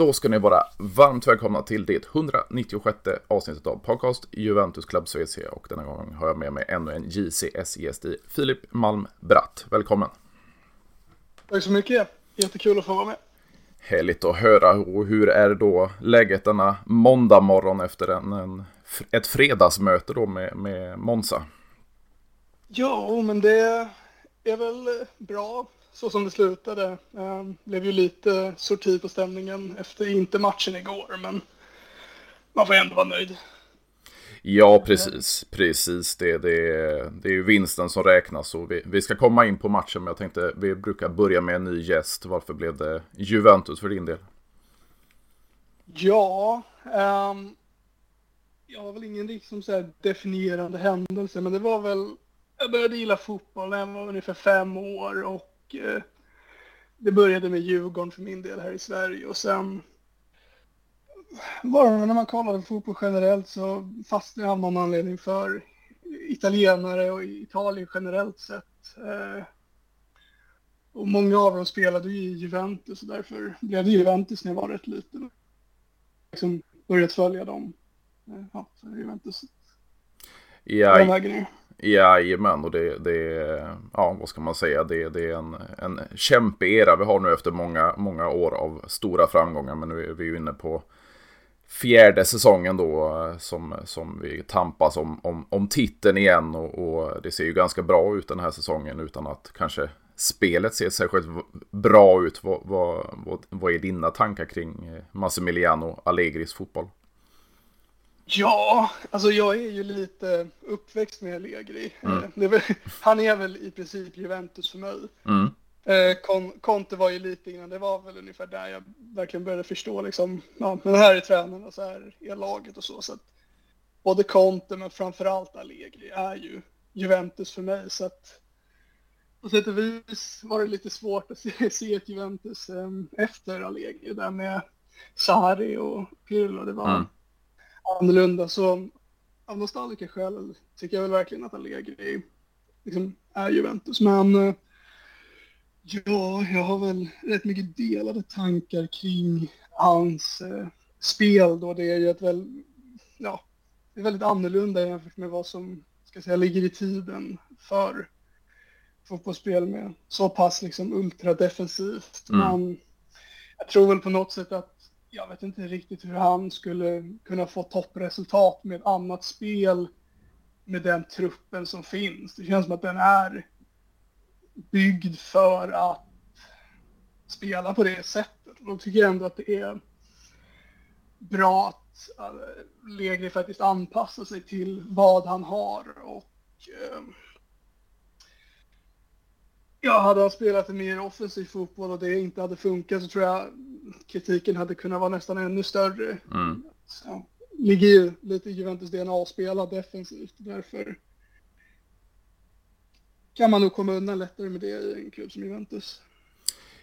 Då ska ni vara varmt välkomna till det 196 avsnittet av podcast Juventus Club Schweiz och denna gång har jag med mig ännu en JCS-gäst i Filip Malm Bratt. Välkommen! Tack så mycket! Jättekul att få vara med. Härligt att höra. Och hur är då läget denna måndag morgon efter en, en ett fredagsmöte då med, med Monza? Ja, men det är väl bra så som det slutade. Um, blev ju lite sorti på stämningen efter inte matchen igår, men man får ändå vara nöjd. Ja, precis. Precis. Det, det, det är ju vinsten som räknas. Och vi, vi ska komma in på matchen, men jag tänkte vi brukar börja med en ny gäst. Varför blev det Juventus för din del? Ja, um, jag har väl ingen liksom så definierande händelse, men det var väl... Jag började gilla fotboll när jag var ungefär fem år och eh, det började med Djurgården för min del här i Sverige och sen bara när man kollar på fotboll generellt så fastnar jag av någon anledning för italienare och Italien generellt sett. Eh, och många av dem spelade ju i Juventus och därför blev det Juventus när jag var rätt liten. Liksom börjat följa dem. Eh, ja, Juventus. Ja, Jajamän, och det, det ja vad ska man säga, det, det är en, en kämpeera vi har nu efter många, många år av stora framgångar. Men nu är vi ju inne på fjärde säsongen då som, som vi tampas om, om, om titeln igen. Och, och, det ser ju ganska bra ut den här säsongen utan att kanske spelet ser särskilt bra ut. Vad, vad, vad, vad är dina tankar kring eh, Massimiliano Allegris fotboll? Ja, alltså jag är ju lite uppväxt med Allegri. Mm. Eh, är väl, han är väl i princip Juventus för mig. Mm. Eh, Conte var ju lite innan, det var väl ungefär där jag verkligen började förstå liksom, ja men här är tränaren och så här är laget och så. så att både Conte men framförallt Allegri är ju Juventus för mig så att på sätt och vis var det lite svårt att se, se ett Juventus um, efter Allegri där med Sarri och Pirlo. Det var mm annorlunda. Så av nostalgiska skäl tycker jag väl verkligen att Allegri liksom är Juventus. Men eh, ja, jag har väl rätt mycket delade tankar kring hans eh, spel då. Det är ju ett väl, ja, det är väldigt annorlunda jämfört med vad som, ska säga, ligger i tiden för fotbollsspel med så pass liksom ultradefensivt. Mm. Men jag tror väl på något sätt att jag vet inte riktigt hur han skulle kunna få toppresultat med ett annat spel med den truppen som finns. Det känns som att den är byggd för att spela på det sättet. Och då tycker jag ändå att det är bra att eh, Legri faktiskt anpassar sig till vad han har och eh, Ja, hade han spelat en mer offensiv fotboll och det inte hade funkat så tror jag kritiken hade kunnat vara nästan ännu större. Mm. Så, ligger ju lite i Juventus DNA att spela defensivt. Därför kan man nog komma undan lättare med det i en klubb som Juventus.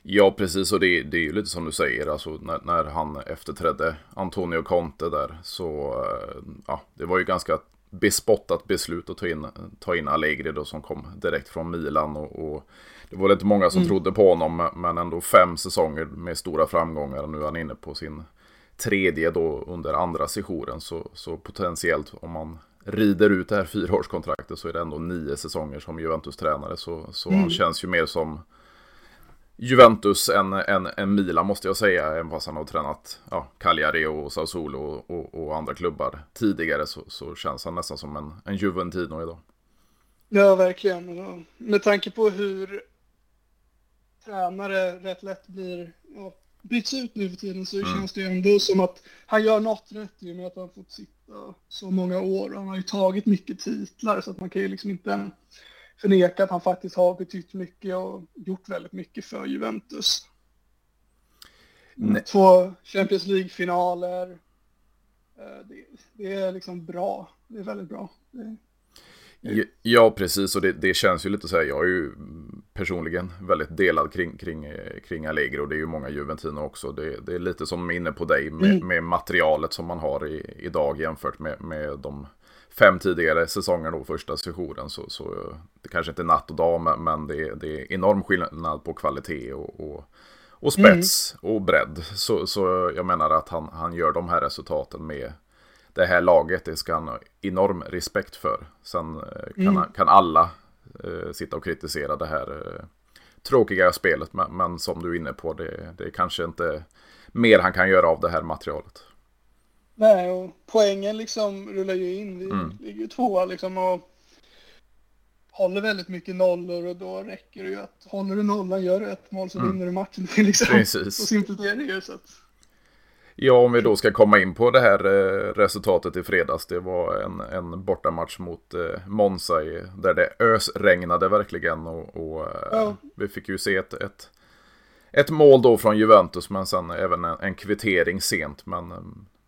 Ja, precis. Och det, det är ju lite som du säger, alltså när, när han efterträdde Antonio Conte där så, eh, ja, det var ju ganska bespottat beslut att ta in, ta in Allegri då som kom direkt från Milan. Och, och det var inte många som mm. trodde på honom, men ändå fem säsonger med stora framgångar. Nu är han inne på sin tredje då under andra sessionen. Så, så potentiellt om man rider ut det här fyraårskontraktet så är det ändå nio säsonger som Juventus-tränare. Så, så mm. han känns ju mer som Juventus än, än, än Milan måste jag säga. Även fast han har tränat ja, Cagliari och Sassuolo och, och, och, andra klubbar tidigare så, så känns han nästan som en, en Juventino idag. Ja, verkligen. Med tanke på hur tränare rätt lätt blir ja, byts ut nu för tiden så mm. känns det ju ändå som att han gör något rätt i och med att han fått sitta så många år. Han har ju tagit mycket titlar så att man kan ju liksom inte förneka att han faktiskt har betytt mycket och gjort väldigt mycket för Juventus. Nej. Två Champions League-finaler. Eh, det, det, är liksom bra. Det är väldigt bra. Det, Ja, precis. Och det, det, känns ju lite så här. Jag är ju personligen väldigt delad kring, kring, kring Allegro. Och det är ju många Juventino också. Det, det är lite som inne på dig med, mm. med materialet som man har i, idag jämfört med, med de fem tidigare säsonger då, första sessionen. Så, så det kanske inte är natt och dag, men det, det är enorm skillnad på kvalitet och, och, och spets mm. och bredd. Så, så jag menar att han, han gör de här resultaten med det här laget. Det ska han ha enorm respekt för. Sen eh, kan, mm. kan alla eh, sitta och kritisera det här eh, tråkiga spelet. Men, men, som du är inne på, det, det är kanske inte mer han kan göra av det här materialet. Nej, och poängen liksom rullar ju in. Vi mm. ligger ju tvåa liksom och håller väldigt mycket nollor och då räcker det ju att håller du nollan, gör du ett mål så mm. vinner du matchen. Liksom, Precis. Så simpelt är det ju. Så att... Ja, om vi då ska komma in på det här eh, resultatet i fredags. Det var en, en bortamatch mot eh, Monza i, där det ösregnade verkligen. Och, och eh, ja. vi fick ju se ett, ett, ett, mål då från Juventus, men sen även en, en kvittering sent. Men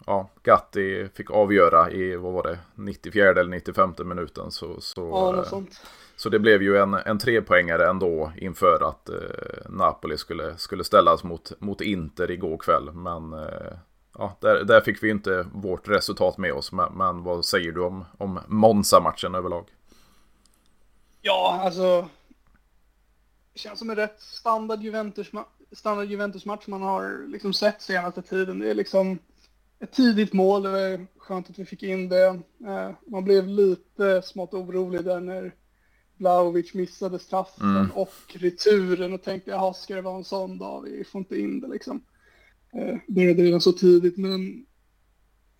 ja, Gatti fick avgöra i, vad var det, 94 eller 95 minuten. Så, så, ja, sånt så det blev ju en, en trepoängare ändå inför att eh, Napoli skulle, skulle ställas mot, mot Inter igår kväll. Men eh, ja, där, där fick vi inte vårt resultat med oss. Men, men vad säger du om, om Monza-matchen överlag? Ja, alltså. Det känns som en rätt standard Juventus-match standard Juventus man har liksom sett senaste tiden. Det är liksom ett tidigt mål. Det var skönt att vi fick in det. Eh, man blev lite smått orolig där när Blaovic missade straffen mm. och returen och tänkte jaha, ska det vara en sån dag? Vi får inte in det liksom. Eh, började redan så tidigt, men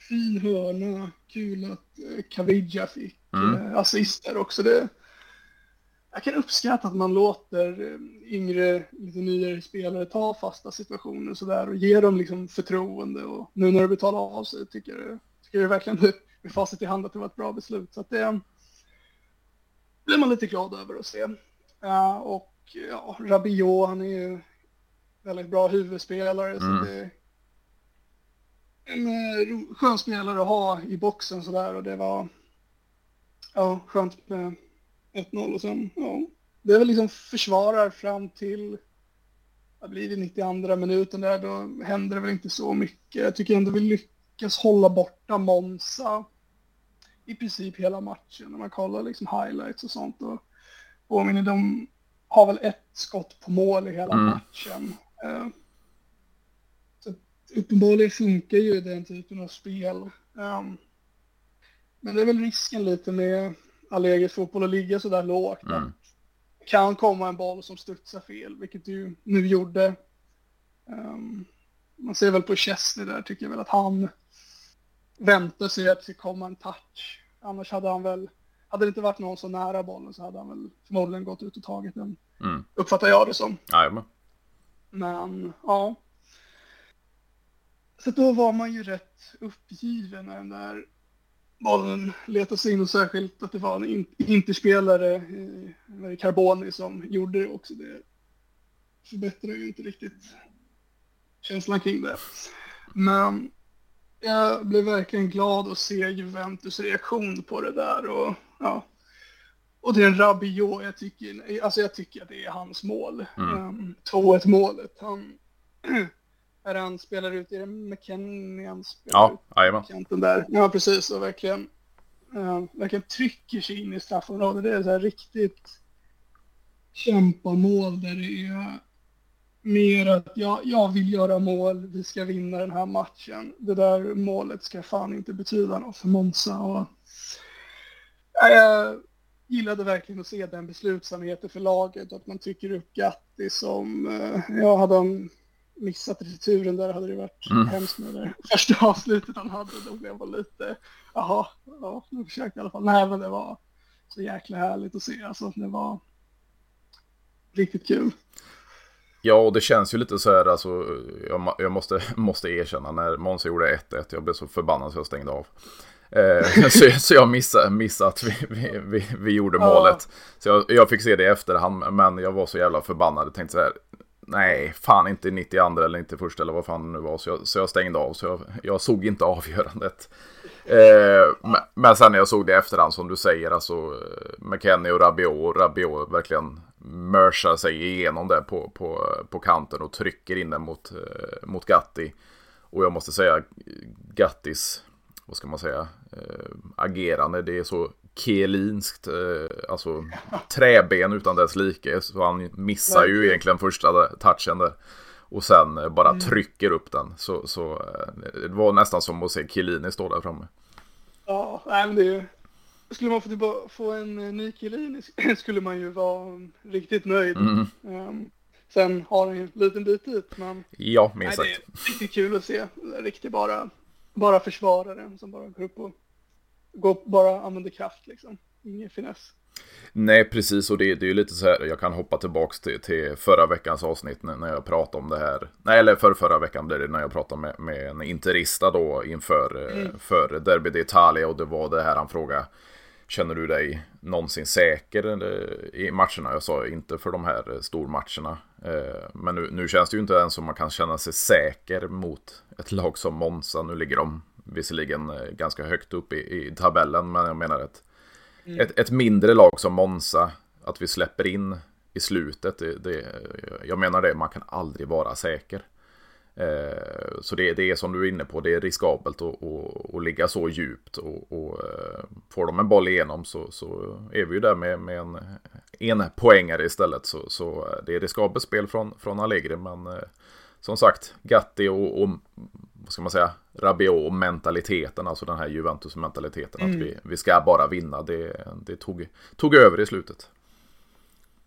fin hörna. Kul att eh, Caviglia fick mm. assister också. Det, jag kan uppskatta att man låter eh, yngre, lite nyare spelare ta fasta situationer sådär och ge dem liksom förtroende och nu när det betalar av sig tycker jag, tycker jag verkligen med facit i hand att det var ett bra beslut. Så att det blir man lite glad över att se. Uh, och ja, Rabiot, han är ju väldigt bra huvudspelare mm. så det är en uh, skön spelare att ha i boxen sådär och det var ja, skönt med 1-0 och sen, ja. Det är väl liksom försvarar fram till, vad blir det, 92 minuten där, då händer det väl inte så mycket. Jag tycker ändå vi lyckas hålla borta Monza i princip hela matchen. När man kollar liksom highlights och sånt och påminner, de har väl ett skott på mål i hela mm. matchen. Uh, så uppenbarligen funkar ju den typen av spel. Um, men det är väl risken lite med Allegris fotboll att ligga sådär lågt. Mm. Kan komma en boll som studsar fel, vilket du nu gjorde. Um, man ser väl på Chesney där, tycker jag väl att han väntar sig att det ska komma en touch. Annars hade han väl, hade det inte varit någon så nära bollen så hade han väl förmodligen gått ut och tagit den. Mm. Uppfattar jag det som. Jajamän. Men, ja. Så då var man ju rätt uppgiven när den där bollen letade sig in och särskilt att det var en interspelare, eh, Carboni, som gjorde det också. Det förbättrar ju inte riktigt känslan kring det. Men jag blev verkligen glad att se Juventus reaktion på det där och ja. Och det är en Rabiot, jag tycker, alltså jag tycker att det är hans mål. Mm. Um, 2-1 målet. Han Är han spelar ut, är det McKennie han spelar ja, ut? Ja, kanten där. Ja, precis. Och verkligen, uh, verkligen trycker sig in i straffområdet. Det är så här riktigt kämpamål där det är mer att jag, jag vill göra mål, vi ska vinna den här matchen. Det där målet ska fan inte betyda något för Monza. Och, ja, jag gillade verkligen att se den beslutsamheten för laget, att man tycker upp Gatti som, uh, ja, hade han missat returen där hade det varit mm. hemskt med det första avslutet han hade. Då blev man lite, jaha, ja, nu försökte i alla fall. Nej, men det var så jäkla härligt att se. Alltså, det var riktigt kul. Ja, och det känns ju lite så här, alltså, jag, jag måste, måste erkänna, när Måns gjorde 1-1, jag blev så förbannad så jag stängde av. Eh, så, så jag missade, missade att vi, vi, vi, vi gjorde målet. Så jag, jag, fick se det i efterhand, men jag var så jävla förbannad. Jag tänkte så här, nej, fan inte 92 eller inte första eller vad fan det nu var. Så jag, så jag stängde av, så jag, jag såg inte avgörandet. Eh, men, men sen när jag såg det i efterhand, som du säger, alltså eh, McKennie och Rabiot, Rabiot verkligen mörsar sig igenom det på, på, på kanten och trycker in den mot, eh, mot Gatti. Och jag måste säga, Gattis, vad ska man säga, äh, agerande, det är så Kielinskt, eh, alltså träben utan dess like. Så han missar ju egentligen första touchen där. och sen bara mm. trycker upp den. Så, så det var nästan som att se Chiellini stå där framme. Ja, men det är ju skulle man få, få en ny Chiellini skulle man ju vara riktigt nöjd. Mm. Um, sen har han ju en liten bit dit, men ja, minst sagt. det är riktigt kul att se. Riktigt bara, bara försvarare som bara går upp och går, bara använder kraft liksom. Ingen finess. Nej, precis. Och det, det är ju lite så här, jag kan hoppa tillbaka till, till förra veckans avsnitt när, när jag pratade om det här. Nej, eller för förra veckan blev det när jag pratade med, med en interista då inför mm. för Derby d'Italia och det var det här han frågade. Känner du dig någonsin säker i matcherna? Jag sa inte för de här stormatcherna. Eh, men nu, nu känns det ju inte ens som man kan känna sig säker mot ett lag som Monza. Nu ligger de visserligen eh, ganska högt upp i, i tabellen, men jag menar ett, mm. ett, ett, mindre lag som Monza, att vi släpper in i slutet, det, det, jag menar det, man kan aldrig vara säker. Eh, så det, det, är som du är inne på, det är riskabelt att, att, att ligga så djupt. Och, och, eh, får de en boll igenom så, så är vi ju där med, med en, en poängare istället. Så, så eh, det är riskabelt spel från, från Allegri. Men som sagt, Gatti och, och vad ska man säga, Rabiot-mentaliteten, alltså den här Juventus-mentaliteten. Mm. Att vi, vi ska bara vinna, det, det tog, tog över i slutet.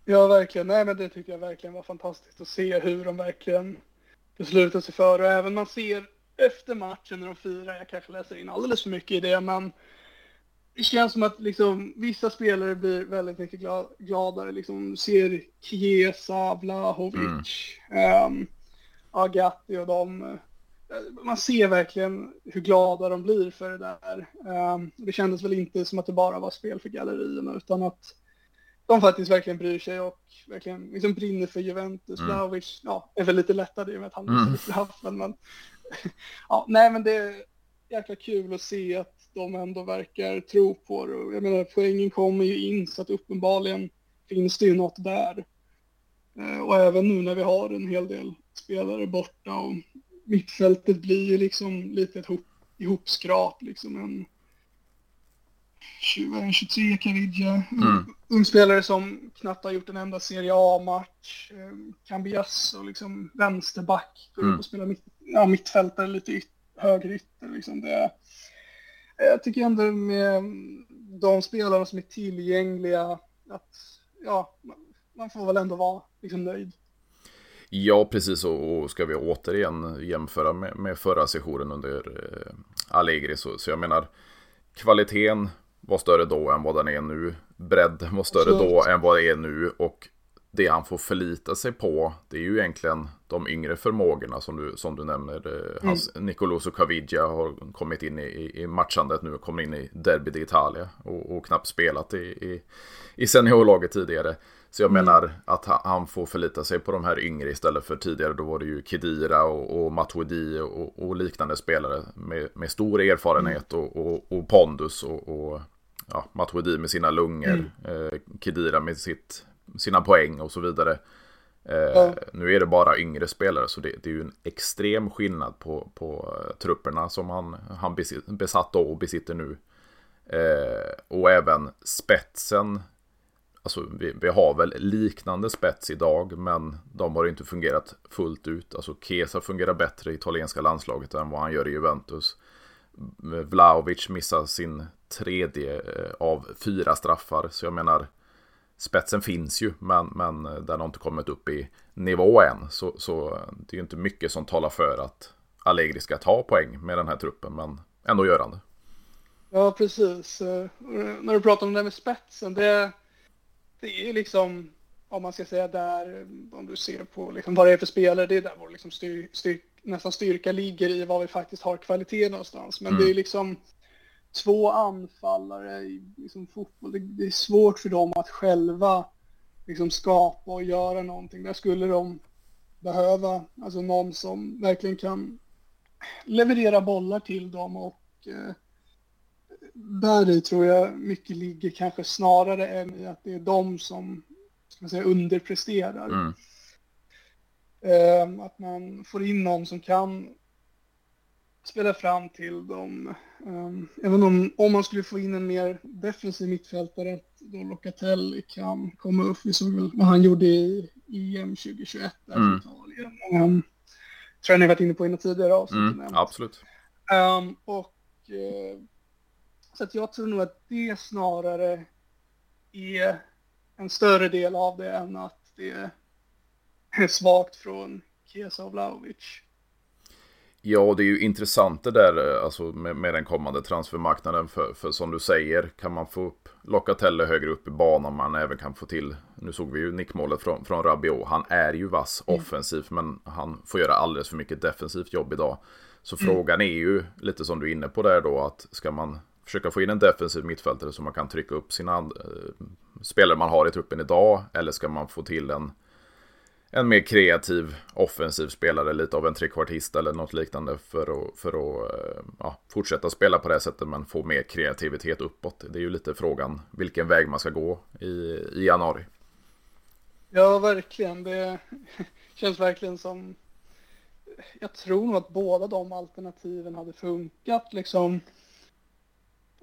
Ja, verkligen. Nej, men det tycker jag verkligen var fantastiskt att se hur de verkligen beslutar sig för. Och även man ser efter matchen när de firar, jag kanske läser in alldeles för mycket i det, men det känns som att liksom, vissa spelare blir väldigt mycket glad, gladare. Liksom, ser Chiesa, Vlahovic, mm. um, Agatti och dem. Man ser verkligen hur glada de blir för det där. Um, det kändes väl inte som att det bara var spel för gallerierna utan att de faktiskt verkligen bryr sig och verkligen liksom brinner för Juventus. Mm. Vlahovic ja, är väl lite lättad i och med att han mm. straff. Men, men, ja, nej, men det är jäkla kul att se att de ändå verkar tro på det. Och jag menar, poängen kommer ju in så att uppenbarligen finns det ju något där. Eh, och även nu när vi har en hel del spelare borta och mittfältet blir ju liksom lite ett hop, ihopskrap, liksom en 23 Cavidja. Mm. Ung spelare som knappt har gjort en enda Serie A-match. Eh, Cambias och liksom vänsterback. Går mm. upp och spelar mitt, ja, mittfältare, lite yt, högerytter. Liksom det, jag tycker ändå med de spelare som är tillgängliga att ja, man får väl ändå vara liksom nöjd. Ja, precis. Och ska vi återigen jämföra med, med förra sessionen under eh, Allegri så, så jag menar kvaliteten var större då än vad den är nu. Bredden var större då än vad det är nu. Och det han får förlita sig på, det är ju egentligen de yngre förmågorna som du, som du nämner. Mm. Hans Nicoloso Caviglia har kommit in i, i matchandet nu, kommer in i Derby d'Italia och, och knappt spelat i, i, i seniorlaget tidigare. Så jag mm. menar att han får förlita sig på de här yngre istället för tidigare då var det ju Kedira och, och Matuidi och, och, liknande spelare med, med stor erfarenhet mm. och, och, och pondus och, och ja, Matuidi med sina lungor, mm. eh, Kedira med sitt, sina poäng och så vidare. Eh, ja. Nu är det bara yngre spelare så det, det, är ju en extrem skillnad på, på uh, trupperna som han, han besatt då och besitter nu. Eh, och även spetsen. Alltså vi, vi, har väl liknande spets idag men de har inte fungerat fullt ut. Alltså Kesa fungerar bättre i italienska landslaget än vad han gör i Juventus. Vlaovic missar sin tredje eh, av fyra straffar. Så jag menar, spetsen finns ju, men, men eh, den har inte kommit upp i nivå än. Så, så eh, det är ju inte mycket som talar för att Allegri ska ta poäng med den här truppen, men ändå gör han det. Ja, precis. När du pratar om det med spetsen, det, det är liksom, om man ska säga där, om du ser på liksom vad det är för spelare, det är där vår liksom styr, styr, nästan styrka ligger i vad vi faktiskt har kvalitet någonstans. Men mm. det är liksom två anfallare i liksom, fotboll. Det, det, är svårt för dem att själva liksom, skapa och göra någonting. Där skulle de behöva alltså, någon som verkligen kan leverera bollar till dem och eh, där i tror jag mycket ligger kanske snarare än i att det är de som ska säga, underpresterar. Mm. Eh, att man får in någon som kan spela fram till dem. Um, även om, om man skulle få in en mer defensiv mittfältare, då Locatelli kan komma upp. Vi såg väl vad han gjorde i EM 2021 där mm. Italien. Um, jag ni varit inne på i tidigare avsnitt. Mm, absolut. Um, och uh, så att jag tror nog att det snarare är en större del av det än att det svagt från Kesa och Vlahovic. Ja, det är ju intressant det där alltså med, med den kommande transfermarknaden. För, för som du säger, kan man få upp Locatelli högre upp i banan, man även kan få till, nu såg vi ju nickmålet från, från Rabiot, han är ju vass mm. offensivt, men han får göra alldeles för mycket defensivt jobb idag. Så mm. frågan är ju, lite som du är inne på där då, att ska man försöka få in en defensiv mittfältare så man kan trycka upp sina eh, spelare man har i truppen idag, eller ska man få till en en mer kreativ offensiv spelare, lite av en trekvartist eller något liknande för att, för att eh, ja, fortsätta spela på det sättet men få mer kreativitet uppåt. Det är ju lite frågan vilken väg man ska gå i, i januari. Ja, verkligen. Det känns verkligen som... Jag tror nog att båda de alternativen hade funkat liksom.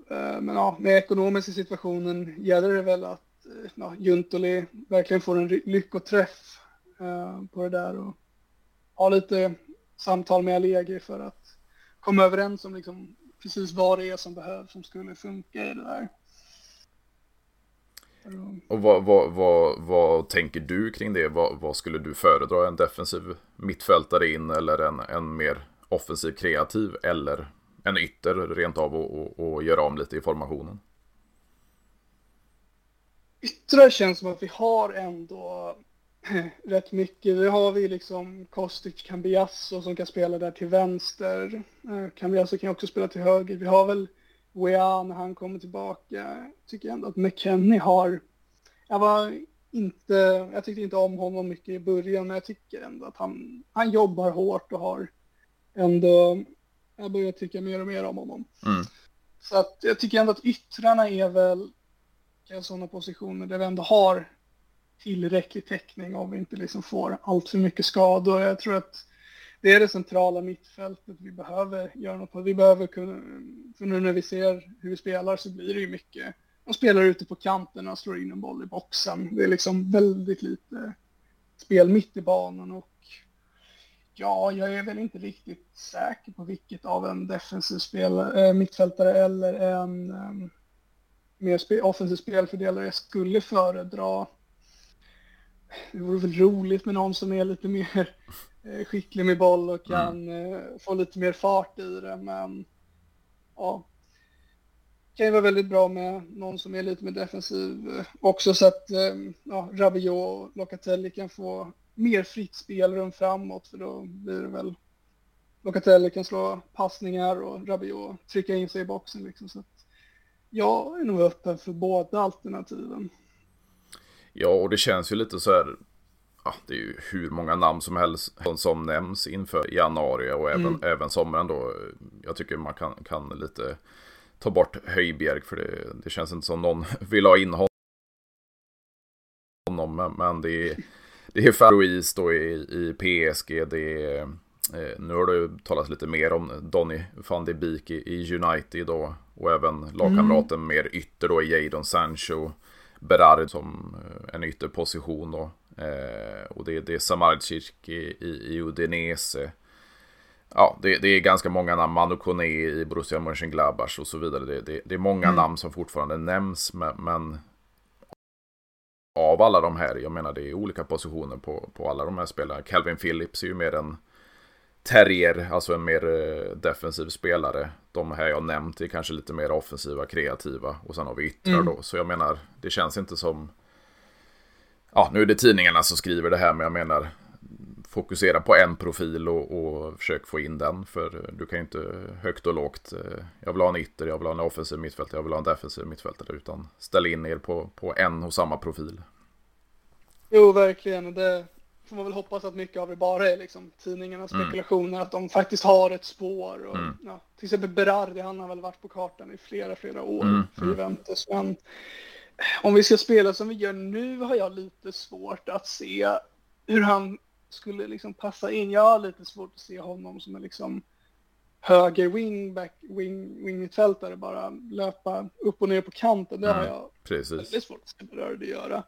Eh, men ja, med ekonomiska situationen gäller det väl att eh, ja, Juntoli verkligen får en lyckoträff på det där och ha lite samtal med Allegri för att komma överens om liksom precis vad det är som behövs som skulle funka i det där. Och vad, vad, vad, vad tänker du kring det? Vad, vad, skulle du föredra? En defensiv mittfältare in eller en, en mer offensiv kreativ eller en ytter rent av och, och, och göra om lite i formationen? Yttrar känns som att vi har ändå rätt mycket. Vi har vi liksom Kostic Cambiasso som kan spela där till vänster. Eh, Cambiasso kan också spela till höger. Vi har väl Wea när han kommer tillbaka. Jag tycker ändå att McKennie har... Jag var inte... Jag tyckte inte om honom mycket i början, men jag tycker ändå att han, han jobbar hårt och har ändå... Jag börjar tycka mer och mer om honom. Mm. Så att jag tycker ändå att yttrarna är väl sådana positioner där vi ändå har tillräcklig täckning om vi inte liksom får allt för mycket skador. Jag tror att det är det centrala mittfältet vi behöver göra något på. Vi behöver kunna, för nu när vi ser hur vi spelar så blir det ju mycket, de spelar ute på kanterna och slår in en boll i boxen. Det är liksom väldigt lite spel mitt i banan och ja, jag är väl inte riktigt säker på vilket av en defensiv spelare, äh, mittfältare eller en eh, mer spe, offensiv spelfördelare jag skulle föredra det vore väl roligt med någon som är lite mer eh, skicklig med boll och kan mm. få lite mer fart i det. Men ja, kan ju vara väldigt bra med någon som är lite mer defensiv eh, också så att ja, Rabiot och Locatelli kan få mer fritt spelrum framåt för då blir det väl Locatelli kan slå passningar och Rabiot trycka in sig i boxen liksom. Så att jag är nog öppen för båda alternativen. Ja, och det känns ju lite så här. Ja, det är ju hur många namn som helst som nämns inför januari och även, mm. även sommaren då. Jag tycker man kan, kan lite ta bort Höjbjerg för det, det känns inte som någon vill ha in honom. Men, det är, det är Farois då i, i PSG. Det är, eh, nu har det talats lite mer om Donny van de Beek i, i United då. Och även lagkamraten mm. mer ytter då i Jadon Sancho. Berard som eh, en ytterposition då. Eh, och det, det är Samardzic i, i, i Udinese. Ja, det, det, är ganska många namn. Manu Kone i Borussia Mönchengladbach och så vidare. Det, det, det är många mm. namn som fortfarande nämns. Men, men, av alla de här, jag menar det är olika positioner på, på alla de här spelarna. Calvin Phillips är ju mer en Terrier, alltså en mer eh, defensiv spelare. De här jag nämnt är kanske lite mer offensiva, kreativa. Och sen har vi yttrar mm. då. Så jag menar, det känns inte som... Ja, nu är det tidningarna som skriver det här, men jag menar fokusera på en profil och, och försök få in den. För du kan ju inte högt och lågt. Eh, jag vill ha en ytter, jag vill ha en offensiv mittfältare, jag vill ha en defensiv mittfältare. Utan ställ in er på, på en och samma profil. Jo, verkligen. Det, får man väl hoppas att mycket av det bara är liksom tidningarnas mm. spekulationer, att de faktiskt har ett spår. Och, mm. ja, till exempel Berardi, han har väl varit på kartan i flera, flera år mm. för. Juventus. Men om vi ska spela som vi gör nu har jag lite svårt att se hur han skulle liksom passa in. Jag har lite svårt att se honom som en liksom höger wingback, wing, wingmittfältare, bara löpa upp och ner på kanten. Det har mm. jag Precis. väldigt svårt att se Berardi göra.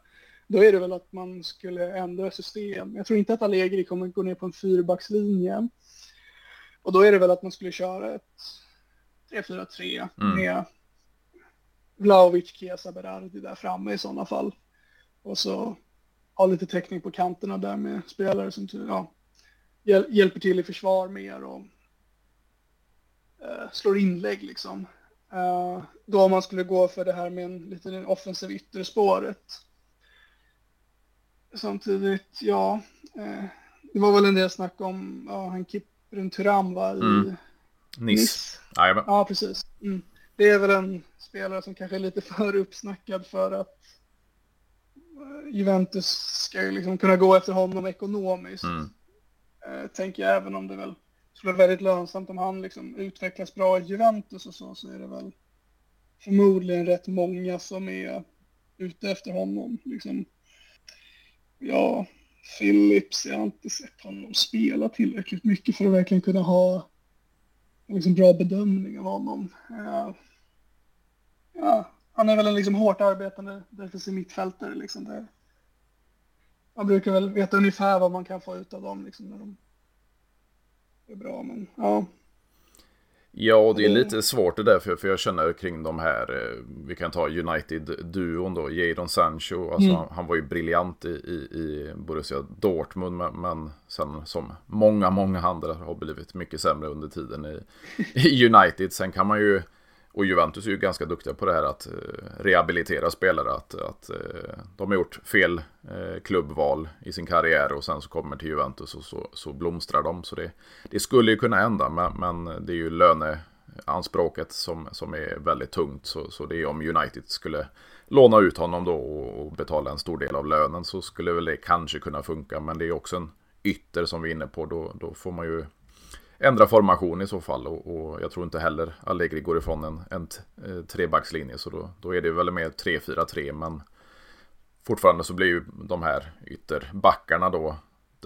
Då är det väl att man skulle ändra system. Jag tror inte att Allegri kommer gå ner på en fyrbackslinje. Och då är det väl att man skulle köra ett 3-4-3 mm. med Vlahovic, Chiesa, Berardi där framme i sådana fall. Och så ha lite täckning på kanterna där med spelare som ja, hjälper till i försvar mer och uh, slår inlägg liksom. Uh, då om man skulle gå för det här med en liten offensiv ytterspåret. Samtidigt, ja, uh, det var väl en del snack om ja, han Kipren Turam va, i mm. Nice. Ja, precis. Mm. Det är väl en spelare som kanske är lite för uppsnackad för att Juventus ska ju liksom kunna gå efter honom ekonomiskt. Mm. Eh, tänker jag även om det väl skulle vara väldigt lönsamt om han liksom utvecklas bra i Juventus och så, så är det väl förmodligen rätt många som är ute efter honom. Liksom. Ja, Phillips, jag har inte sett honom spela tillräckligt mycket för att verkligen kunna ha en liksom bra bedömning av honom. Ja, ja, han är väl en liksom hårt arbetande defensiv mittfältare. Liksom där. Man brukar väl veta ungefär vad man kan få ut av dem liksom, när de är bra. Men, ja. Ja, det är lite svårt det där för, för jag känner kring de här, eh, vi kan ta United-duon då, Jadon Sancho, alltså mm. han, han, var ju briljant i, i, i Borussia Dortmund, men, men sen som många, många andra har blivit mycket sämre under tiden i, i United. Sen kan man ju och Juventus är ju ganska duktiga på det här att eh, rehabilitera spelare. Att, att eh, de har gjort fel eh, klubbval i sin karriär och sen så kommer till Juventus och så, så blomstrar de. Så det, det skulle ju kunna hända, men, men det är ju löneanspråket som, som är väldigt tungt. Så, så det är om United skulle låna ut honom då och betala en stor del av lönen så skulle väl det kanske kunna funka. Men det är också en ytter som vi är inne på. Då, då får man ju ändra formation i så fall. Och, och, jag tror inte heller Allegri går ifrån en, en eh, trebackslinje. Så då, då är det väl mer 3-4-3. Men fortfarande så blir ju de här ytterbackarna då.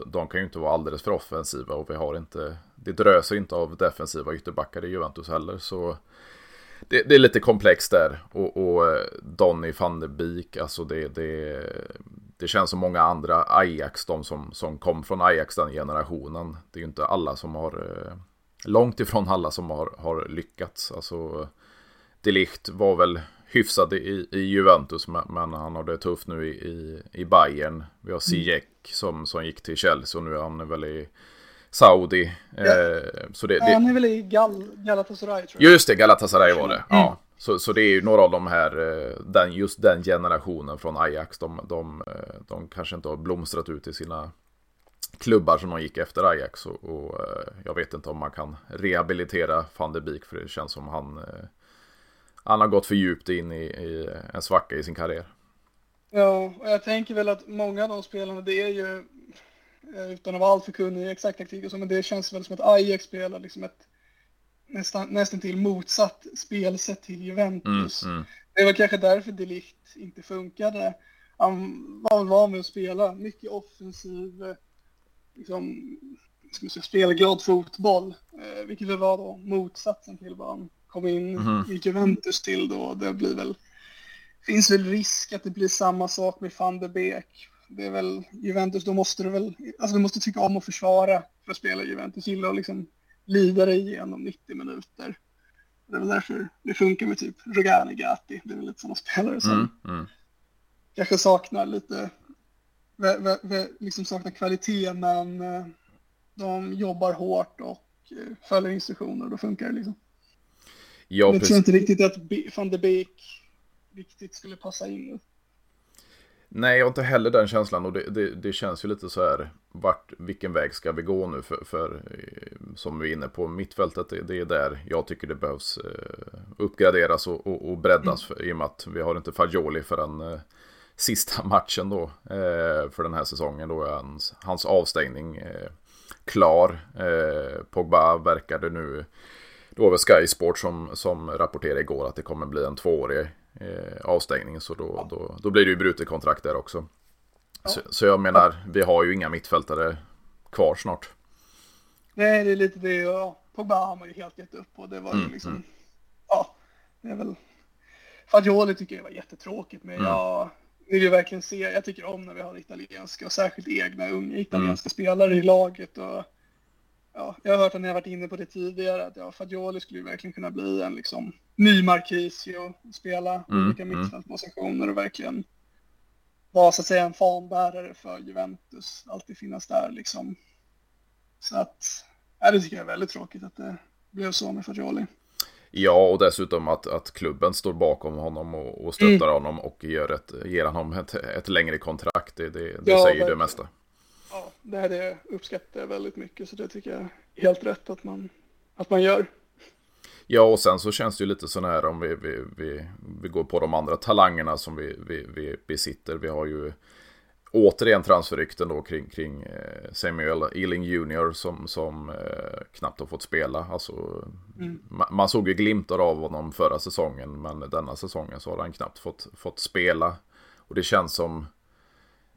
De kan ju inte vara alldeles för offensiva och vi har inte. Det dröser inte av defensiva ytterbackar i Juventus heller. Så det, det, är lite komplext där. Och, och eh, Donny van de Beek, alltså det, det, det känns som många andra Ajax, de som, som kom från Ajax den generationen. Det är ju inte alla som har, eh, långt ifrån alla som har, har lyckats. Alltså, Delicht var väl hyfsad i, i Juventus, men han har det tufft nu i, i, i Bayern. Vi har Ziyech som, som gick till Chelsea och nu är han väl i Saudi. Ja. Eh, så det, det... Han är väl i Gal Galatasaray tror jag. Just det, Galatasaray var det. Mm. Ja. Så, så det är ju några av de här, eh, den, just den generationen från Ajax, de, de, eh, de kanske inte har blomstrat ut i sina klubbar som de gick efter Ajax. Och, och jag vet inte om man kan rehabilitera van de Beek för det känns som han, han har gått för djupt in i, i en svacka i sin karriär. Ja, och jag tänker väl att många av de spelarna, det är ju, utan att vara alltför kunnig i exakt taktik och så, men det känns väl som att Ajax spelar liksom ett nästan, nästan till motsatt spelsätt till Juventus. Mm, mm. Det var kanske därför Delict inte funkade. Han var väl van vid att spela mycket offensiv, liksom, ska säga, spelglad fotboll, eh, vilket väl var då motsatsen till vad han kom in mm. i Juventus till då. Det blir väl, finns väl risk att det blir samma sak med van de Beek. Det är väl Juventus, då måste du väl, alltså du måste tycka om att försvara för att spela Juventus, gilla att liksom lida dig igenom 90 minuter. Det är väl därför det funkar med typ Rogani Gatti. Det är väl lite sådana spelare som mm, mm. kanske saknar lite, liksom saknar kvalitet men eh, de jobbar hårt och eh, följer instruktioner och då funkar det liksom. Ja, jag tror inte riktigt att van de Beek riktigt skulle passa in. Nej, jag har inte heller den känslan och det, det, det, känns ju lite så här, vart, vilken väg ska vi gå nu för, för eh, som vi är inne på, mittfältet, det, det är där jag tycker det behövs eh, uppgraderas och, och, och breddas mm. för, i och med att vi har inte Fagioli förrän eh, sista matchen då eh, för den här säsongen då är hans, hans avstängning eh, klar. Eh, Pogba verkade nu, då var Sky Sport som, som rapporterade igår att det kommer bli en tvåårig eh, avstängning. Så då, då, då blir det ju brutet kontrakt där också. Så, så, jag menar, vi har ju inga mittfältare kvar snart. Nej, det är lite det. Ja, Pogba har man ju helt gett upp och det var ju mm, liksom, mm. ja, det är väl, Fagioli tycker jag var jättetråkigt med. Mm. Jag vill ju verkligen se, jag tycker om när vi har italienska och särskilt egna unga italienska mm. spelare i laget. Och, ja, jag har hört att ni har varit inne på det tidigare, att ja, Fagioli skulle ju verkligen kunna bli en liksom, ny Marquisio, spela mm. olika mm. mittfältspositioner och verkligen vara så att säga en fanbärare för Juventus, alltid finnas där liksom. Så att, ja, det tycker jag är väldigt tråkigt att det blev så med Fagioli. Ja, och dessutom att, att klubben står bakom honom och, och stöttar mm. honom och ger, ett, ger honom ett, ett längre kontrakt. Det, det, det ja, säger det, det mesta. Ja, det här det uppskattar jag väldigt mycket, så det tycker jag är helt rätt att man, att man gör. Ja, och sen så känns det ju lite sån här om vi, vi, vi, vi går på de andra talangerna som vi, vi, vi besitter. Vi har ju återigen transferrykten då kring, kring eh, Samuel Ealing Jr som, som eh, knappt har fått spela. Alltså, mm. man, man såg ju glimtar av honom förra säsongen men denna säsongen så har han knappt fått, fått spela. Och det känns som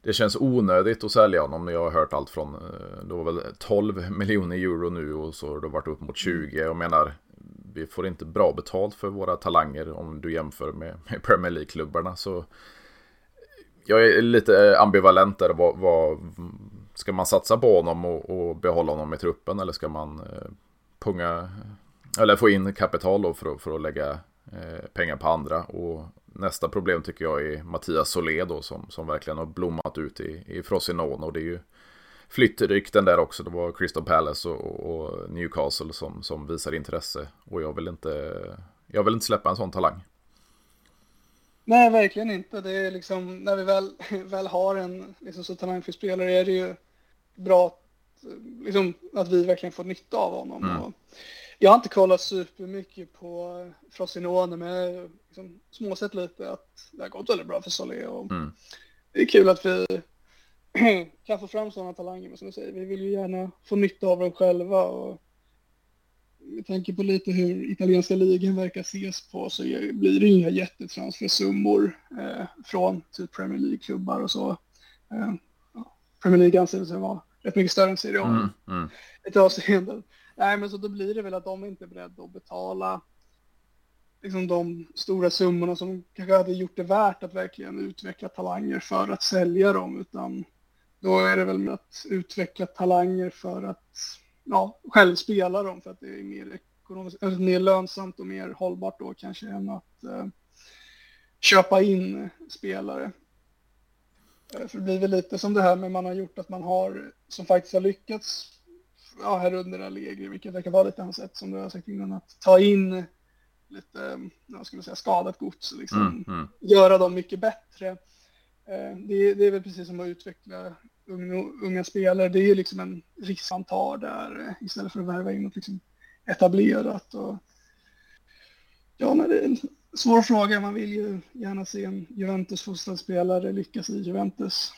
det känns onödigt att sälja honom jag har hört allt från eh, det var väl 12 miljoner euro nu och så har det varit upp mot 20. Jag menar vi får inte bra betalt för våra talanger om du jämför med, med Premier League-klubbarna. Så jag är lite ambivalent där. Vad, vad, ska man satsa på honom och, och, behålla honom i truppen eller ska man eh, punga eller få in kapital för, för att lägga eh, pengar på andra. Och nästa problem tycker jag är Mattias Soledo som, som verkligen har blommat ut i, i Frosinone. Och det är ju flyttrykten där också. Det var Crystal Palace och, och, Newcastle som, som visar intresse. Och jag vill inte, jag vill inte släppa en sån talang. Nej, verkligen inte. Det är liksom, när vi väl, väl har en liksom, så talangfull spelare är det ju bra att, liksom, att vi verkligen får nytta av honom. Mm. Och jag har inte kollat supermycket på Frosinone, men jag liksom småsett lite att det har gått väldigt bra för Solé. Och mm. Det är kul att vi kan få fram sådana talanger, men som du säger, vi vill ju gärna få nytta av dem själva. Och med tanke på lite hur italienska ligan verkar ses på så blir det inga jättetransfersummor eh, från typ Premier League-klubbar och så. Eh, Premier League anser sig vara rätt mycket större än Serie A mm, mm. ett avseende. Nej, men så då blir det väl att de inte är beredda att betala liksom de stora summorna som kanske hade gjort det värt att verkligen utveckla talanger för att sälja dem, utan då är det väl att utveckla talanger för att ja, själv spela dem för att det är mer ekonomiskt, alltså, mer lönsamt och mer hållbart då kanske än att eh, köpa in spelare. Eh, för det blir väl lite som det här med man har gjort att man har, som faktiskt har lyckats ja, här under Allegri, vilket verkar vara lite hans sätt som du har sagt innan, att ta in lite, jag skulle säga skadat gods, liksom, mm, mm. göra dem mycket bättre. Eh, det, det, är väl precis som att utveckla unga, unga spelare, det är ju liksom en risk man tar där eh, istället för att värva in något liksom etablerat. Och, ja, men det är en svår fråga. Man vill ju gärna se en Juventus-fostrad spelare lyckas i Juventus.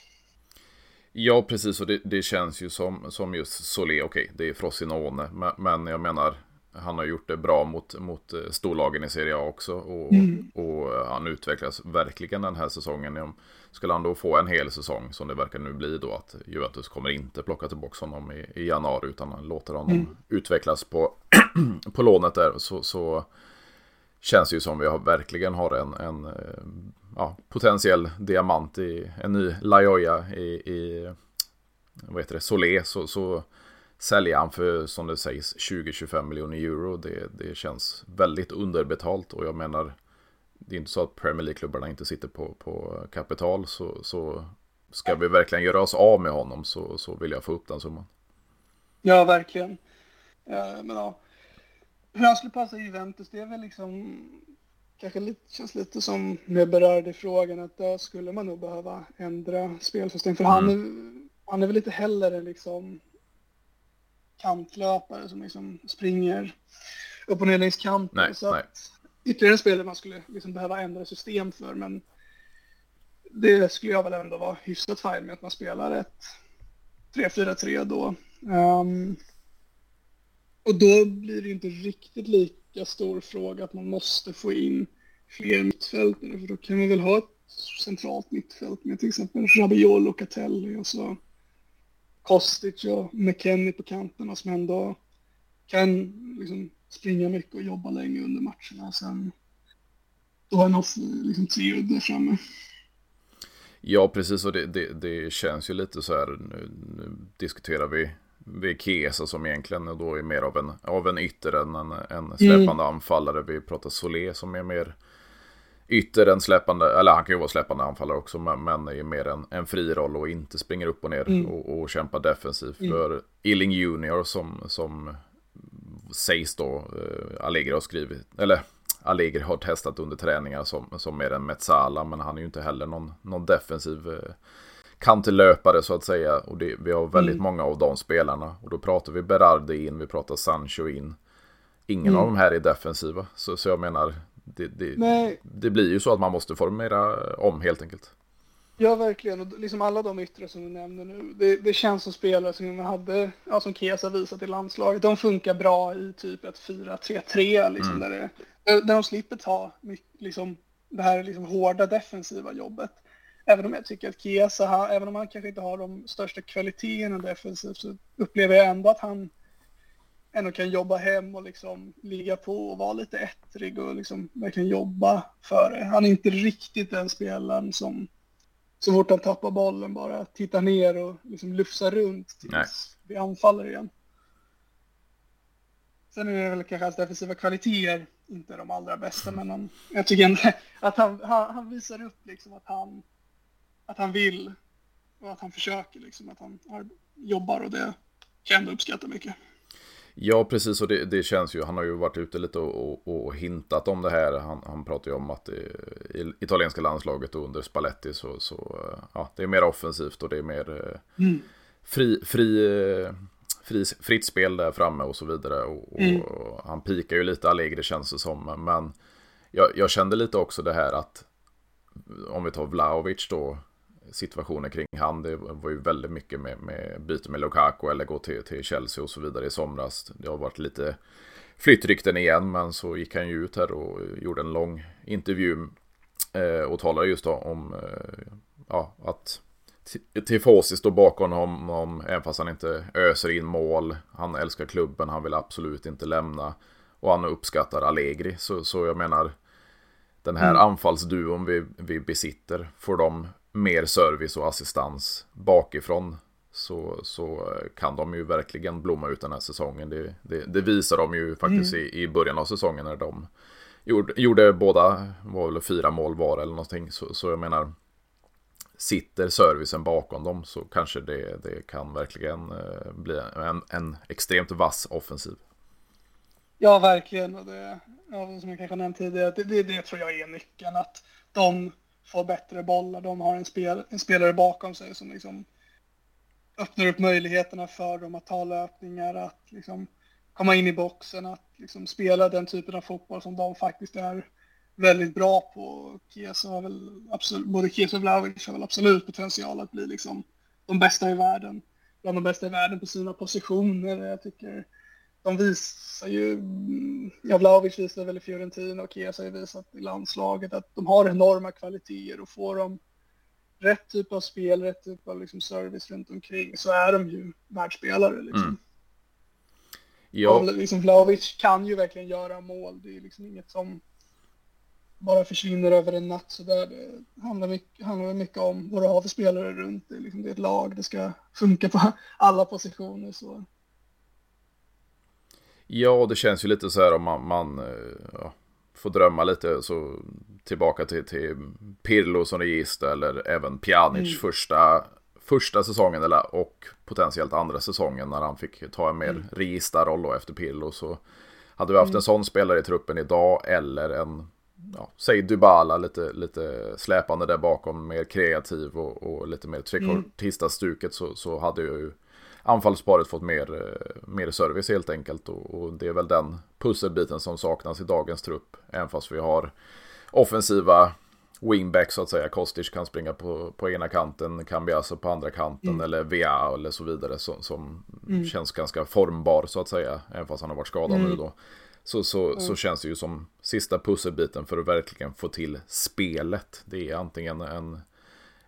Ja, precis. Och det, det, känns ju som, som just Solé. Okej, det är Frosinone. Men, men jag menar, han har gjort det bra mot, mot eh, storlagen i Serie A också. Och, mm. och han utvecklas verkligen den här säsongen. Skulle han då få en hel säsong som det verkar nu bli då att Juventus kommer inte plocka tillbaka honom i, i januari utan han låter honom mm. utvecklas på, på lånet där. Så, så känns ju som vi har, verkligen har en, en eh, ja, potentiell diamant i en ny Lajoya i, i vad heter det, Solé. Så, så säljer han för, som det sägs, 20-25 miljoner euro. Det, det känns väldigt underbetalt och jag menar, det är inte så att Premier League-klubbarna inte sitter på, på kapital. Så, så ska vi verkligen göra oss av med honom så, så vill jag få upp den summan. Ja, verkligen. Ja, men ja. Hur han skulle passa i Juventus, det är väl liksom kanske lite, känns lite som med berörd i frågan att då skulle man nog behöva ändra spelsystem. För mm. han, är, han är väl inte heller liksom kantlöpare som liksom springer upp och ner längs kanten. Nej, så nej. ytterligare en spelare man skulle liksom behöva ändra system för, men det skulle jag väl ändå vara hyfsat fine med att man spelar ett 3-4-3 då. Um, och då blir det inte riktigt lika stor fråga att man måste få in fler mittfältare, för då kan man väl ha ett centralt mittfält med till exempel Rabiol och Catelli och så Kostic och McKennie på kanterna som ändå kan liksom springa mycket och jobba länge under matcherna. Sen då har han liksom trio där framme. Ja, precis. Och det, det, det känns ju lite så här. Nu, nu diskuterar vi, vi Kesa som egentligen då är mer av en, av en ytter än en, en släpande mm. anfallare. Vi pratar Solé som är mer ytter än släpande, eller han kan ju vara släpande anfallare också, men, men är mer en, en fri roll och inte springer upp och ner mm. och, och kämpar defensivt. Mm. För Illing Junior som, som sägs då, eh, Allegri har skrivit, eller Allegri har testat under träningar som, som mer en Metsala, men han är ju inte heller någon, någon defensiv eh, kantelöpare så att säga. Och det, vi har väldigt mm. många av de spelarna. Och då pratar vi Berardi in, vi pratar Sancho in. Ingen mm. av de här är defensiva. Så, så jag menar, det, det, det, blir ju så att man måste formera om helt enkelt. Ja, verkligen. Och liksom alla de yttre som du nämner nu, det, det känns som spelare som man hade, ja, som Kesa visat i landslaget, de funkar bra i typ ett 4-3-3, liksom, mm. där, det, där de slipper ta liksom, det här liksom, hårda defensiva jobbet. Även om jag tycker att Chiesa, även om han kanske inte har de största kvaliteterna defensivt, så upplever jag ändå att han ändå kan jobba hem och liksom ligga på och vara lite ettrig och liksom verkligen jobba för det. Han är inte riktigt den spelaren som så fort han tappar bollen bara tittar ner och liksom lufsar runt tills Nej. vi anfaller igen. Sen är det väl kanske hans defensiva kvaliteter inte de allra bästa, men han, jag tycker ändå att han, han, han, visar upp liksom att han, att han vill och att han försöker liksom, att han jobbar och det kan jag ändå uppskatta mycket. Ja, precis. Och det, det, känns ju. Han har ju varit ute lite och, och, och hintat om det här. Han, han pratar ju om att det, i italienska landslaget och under Spalletti så, så ja, det är mer offensivt och det är mer mm. fri, fri, fri, fritt spel där framme och så vidare. Och, mm. och han pikar ju lite Allegri känns det som. Men jag, jag kände lite också det här att om vi tar Vlaovic då situationer kring han. Det var ju väldigt mycket med, med byte med Lukaku eller gå till, till Chelsea och så vidare i somras. Det har varit lite flyttrykten igen, men så gick han ju ut här och gjorde en lång intervju eh, och talade just om eh, ja, att Tifosi står bakom honom, även fast han inte öser in mål. Han älskar klubben, han vill absolut inte lämna. Och han uppskattar Allegri, så, så jag menar den här mm. anfallsduon vi, vi besitter, får de mer service och assistans bakifrån så, så kan de ju verkligen blomma ut den här säsongen. Det, det, det visar de ju faktiskt mm. i, i början av säsongen när de gjorde, gjorde båda, var väl fyra mål var eller någonting. Så, så jag menar, sitter servicen bakom dem så kanske det, det kan verkligen eh, bli en, en extremt vass offensiv. Ja, verkligen. Och det, ja, som jag kanske nämnt tidigare, det, det, det tror jag är nyckeln. Att de får bättre bollar. De har en, spel, en spelare bakom sig som liksom öppnar upp möjligheterna för dem att ta löpningar, att liksom komma in i boxen, att liksom spela den typen av fotboll som de faktiskt är väldigt bra på. Kiesa har väl absolut, både Kiesa och Vlahovic har väl absolut potential att bli liksom de bästa i världen. Bland de bästa i världen på sina positioner. Jag tycker de visar ju, ja Vlahovic visar väl i Fiorentina och Chiesa har ju visat i landslaget att de har enorma kvaliteter och får de rätt typ av spel, rätt typ av liksom service runt omkring så är de ju världsspelare liksom. Mm. Ja. Och liksom Vlahovic kan ju verkligen göra mål, det är liksom inget som bara försvinner över en natt så där. Det handlar mycket, handlar mycket om vad du har för spelare runt dig. Liksom det är ett lag, det ska funka på alla positioner. Så Ja, det känns ju lite så här om man, man eh, ja, får drömma lite så tillbaka till, till Pirlo som register eller även Pjanic mm. första, första säsongen eller, och potentiellt andra säsongen när han fick ta en mer mm. registerroll efter Pirlo så hade vi haft mm. en sån spelare i truppen idag eller en, ja, säg Dybala lite, lite släpande där bakom, mer kreativ och, och lite mer trekortista-stuket så, så hade ju anfallsparet fått mer, eh, mer service helt enkelt. Och, och, det är väl den pusselbiten som saknas i dagens trupp. Även fast vi har offensiva wingbacks så att säga. Kostic kan springa på, på ena kanten, Cambiaso på andra kanten mm. eller VA eller så vidare som, som mm. känns ganska formbar så att säga. Även fast han har varit skadad mm. nu då. Så, så, mm. så känns det ju som sista pusselbiten för att verkligen få till spelet. Det är antingen en,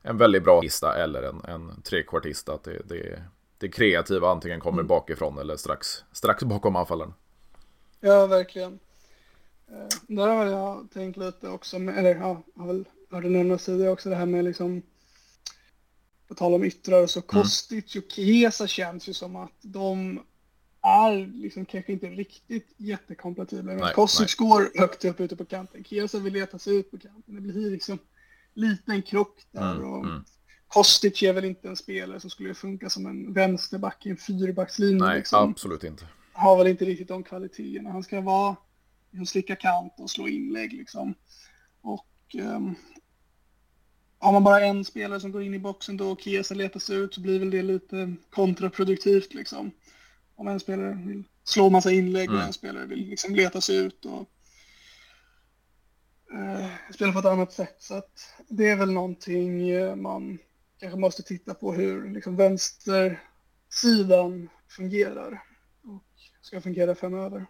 en väldigt bra lista eller en, en trekvartista. Det, det, det kreativa antingen kommer mm. bakifrån eller strax, strax bakom anfallen. Ja, verkligen. Eh, där har jag tänkt lite också, med, eller ja, har väl hört det nämnas tidigare också, det här med liksom på tal om yttrar, så Kostic och Chiesa känns ju som att de är liksom kanske inte riktigt jättekompatibla. Men Kostic går högt upp ute på kanten. Chiesa vill leta sig ut på kanten. Det blir liksom liten krock där. Mm, och mm. Kostic är väl inte en spelare som skulle funka som en vänsterback i en fyrbackslinje. Nej, liksom. absolut inte. Har väl inte riktigt de kvaliteterna. Han ska vara en slicka kant och slå inlägg liksom. Och um, har man bara en spelare som går in i boxen då och Chiesa letar sig ut så blir väl det lite kontraproduktivt liksom. Om en spelare vill slå massa inlägg mm. och en spelare vill liksom leta sig ut och uh, spela på ett annat sätt. Så att det är väl någonting eh, man kanske måste titta på hur liksom vänstersidan fungerar och ska fungera framöver.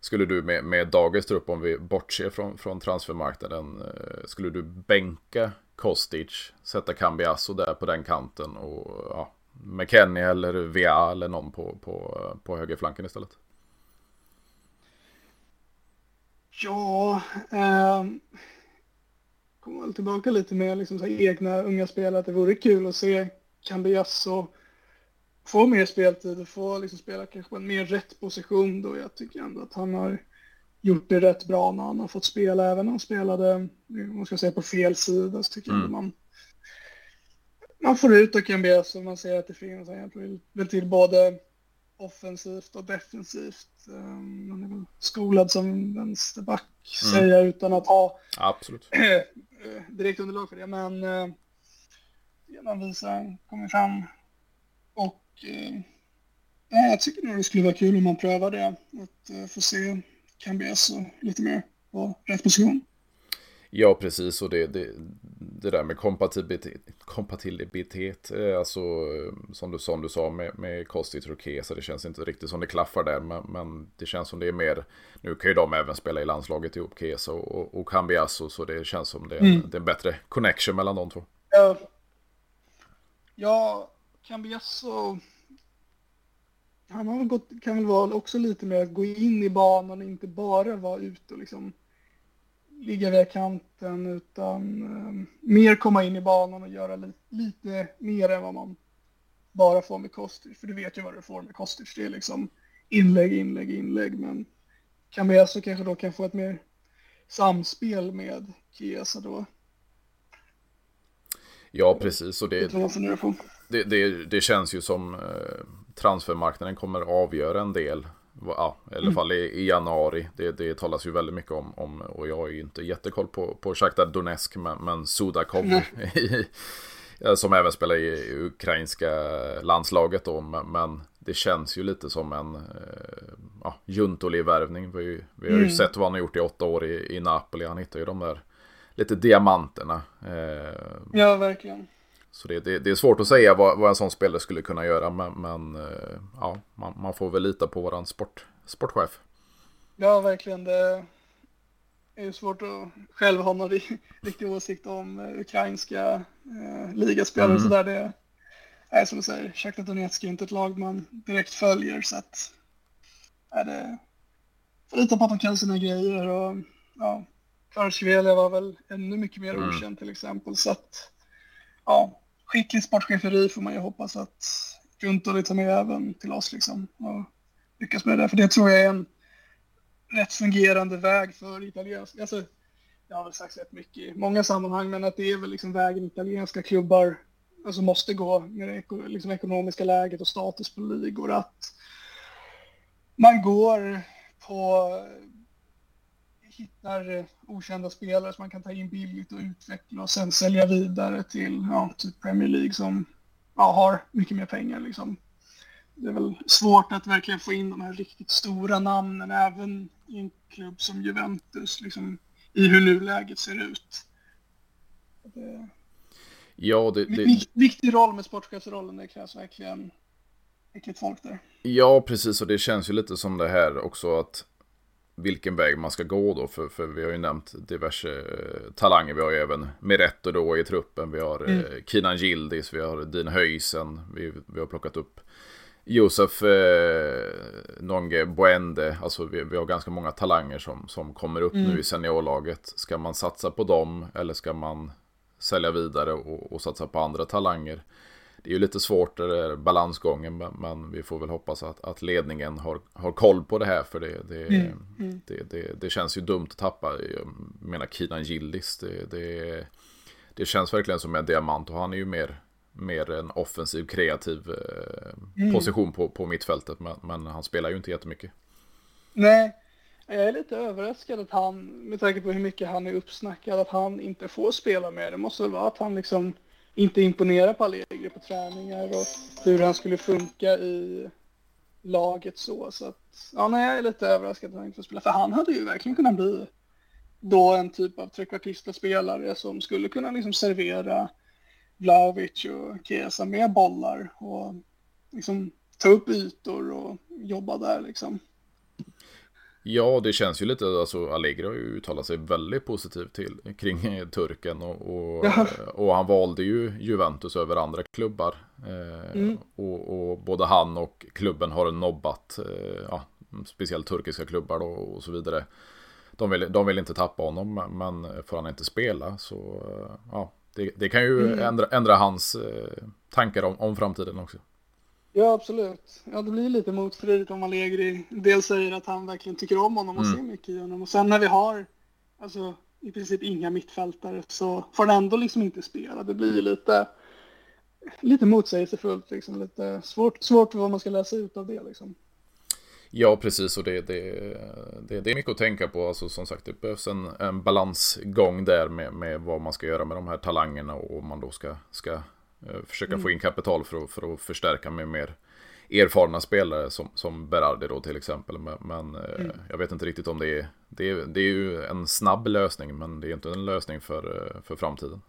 Skulle du med, med dagens trupp, om vi bortser från, från transfermarknaden, eh, skulle du bänka Kostic, sätta Cambiasso där på den kanten och ja, McKennie eller VA eller någon på, på, på högerflanken istället? Ja, eh, kommer tillbaka lite med liksom så egna unga spelare, att det vore kul att se Cambiasso få mer speltid och få liksom spela kanske på en mer rätt position då. Jag tycker ändå att han har gjort det rätt bra när han har fått spela, även när han spelade, om man ska säga på fel sida, så tycker mm. jag man man får ut och så man ser att det finns, han hjälper väl till både offensivt och defensivt. Um, han är väl skolad som vänsterback, mm. säger jag utan att ha Absolut. Eh, direkt underlag för det. Men uh, kommer fram och eh, ja, jag tycker nog det skulle vara kul om man prövar det. Att få se Cambiasso alltså lite mer på rätt position. Ja, precis. Och det, det, det där med kompatibilitet, kompatibilitet eh, alltså som du, som du sa med, med och Kesa, det känns inte riktigt som det klaffar där. Men, men, det känns som det är mer, nu kan ju de även spela i landslaget ihop, Kesa och, och, och Cambiasso, så det känns som det är, mm. det är en bättre connection mellan de två. Ja, ja Cambiasso han har gått, kan väl vara också lite mer att gå in i banan och inte bara vara ute och liksom ligga vid kanten utan eh, mer komma in i banan och göra li lite mer än vad man bara får med Kostic. För du vet ju vad du får med Kostic. Det är liksom inlägg, inlägg, inlägg. Men Cameso kanske då kan få ett mer samspel med Chiesa då. Ja, precis. Och det, det, det, det känns ju som eh, transfermarknaden kommer avgöra en del. Ja, i alla mm. fall i, i, januari. Det, det talas ju väldigt mycket om, om, och jag är ju inte jättekoll på, på Shakhtar Donetsk, men, men Sudakov som även spelar i ukrainska landslaget då, men, men det känns ju lite som en eh, ja, Juntoli-värvning. Vi, vi har ju mm. sett vad han har gjort i åtta år i, i Napoli. Han hittar ju de där lite diamanterna. Eh, ja, verkligen. Så det, det, det, är svårt att säga vad, vad en sån spelare skulle kunna göra. Men, men eh, ja, man, man, får väl lita på våran sport, sportchef. Ja, verkligen. Det är svårt att själv ha någon riktig åsikt om eh, ukrainska eh, ligaspelare mm. och sådär. Det är som du säger, Shakhtar Donetsk är inte ett lag man direkt följer. Så att är det får lita på att de kan sina grejer. Och, ja, Kvaratskhelia var väl ännu mycket mer mm. okänd till exempel. Så att, ja, skicklig sportcheferi får man ju hoppas att Gunther tar med även till oss liksom. Och lyckas med det. För det tror jag är en rätt fungerande väg för italienska. Alltså, jag har väl sagt rätt mycket i många sammanhang, men att det är väl liksom vägen italienska klubbar alltså måste gå med det liksom ekonomiska läget och status på ligor. Att man går på hittar eh, okända spelare som man kan ta in billigt och utveckla och sen sälja vidare till ja, typ Premier League som ja, har mycket mer pengar. Liksom. Det är väl svårt att verkligen få in de här riktigt stora namnen även i en klubb som Juventus, liksom, i hur nuläget ser ut. Det... Ja, det, det... Viktig roll med sportchefsrollen, det krävs verkligen riktigt folk där. Ja, precis, och det känns ju lite som det här också att vilken väg man ska gå då. För, för vi har ju nämnt diverse eh, talanger. Vi har ju även Meretto då i truppen. Vi har mm. eh, Kinan Gildis, vi har Dean Höysen. Vi, vi har plockat upp Josef eh, Nonge Boende. Alltså vi, vi, har ganska många talanger som, som kommer upp mm. nu i seniorlaget. Ska man satsa på dem eller ska man sälja vidare och, och satsa på andra talanger. Det är ju lite svårt, det är balansgången, men vi får väl hoppas att, att ledningen har, har koll på det här. För det, det, mm. Mm. det, det, det känns ju dumt att tappa, jag menar Kinan Gillis, det, det, det känns verkligen som en diamant och han är ju mer mer en offensiv, kreativ eh, mm. position på, på mittfältet. Men, men, han spelar ju inte jättemycket. Nej, jag är lite överraskad att han, med tanke på hur mycket han är uppsnackad, att han inte får spela mer. Det måste väl vara att han liksom inte imponera på Allegri på träningar och hur han skulle funka i laget så. Så att, ja, nej, jag är lite överraskad att han inte får spela. För han hade ju verkligen kunnat bli då en typ av trekvartista spelare som skulle kunna liksom servera Vlahovic och Kesa med bollar och liksom ta upp ytor och jobba där liksom. Ja, det känns ju lite, alltså Allegri har ju uttalat sig väldigt positivt till, kring turken och, och, ja. och, han valde ju Juventus över andra klubbar. Eh, mm. och, och, både han och klubben har nobbat, eh, ja, speciellt turkiska klubbar då, och så vidare. De vill, de vill inte tappa honom, men får han inte spela så, ja, det, det kan ju mm. ändra, ändra, hans eh, tankar om, om framtiden också. Ja, absolut. Ja, det blir lite motstridigt om Allegri dels säger att han verkligen tycker om honom och mm. ser mycket i honom. Och sen när vi har alltså, i princip inga mittfältare så får han ändå liksom inte spela. Det blir lite, lite motsägelsefullt, liksom. lite svårt, svårt vad man ska läsa ut av det. Liksom. Ja, precis. Och det, det, det, det, är mycket att tänka på. Alltså, som sagt, det behövs en, en balansgång där med, med vad man ska göra med de här talangerna och om man då ska, ska försöka mm. få in kapital för att, för att förstärka med mer erfarna spelare som, som Berardi då till exempel. Men, men uh, mm. jag vet inte riktigt om det är, det är, det är ju en snabb lösning, men det är inte en lösning för, uh, för framtiden.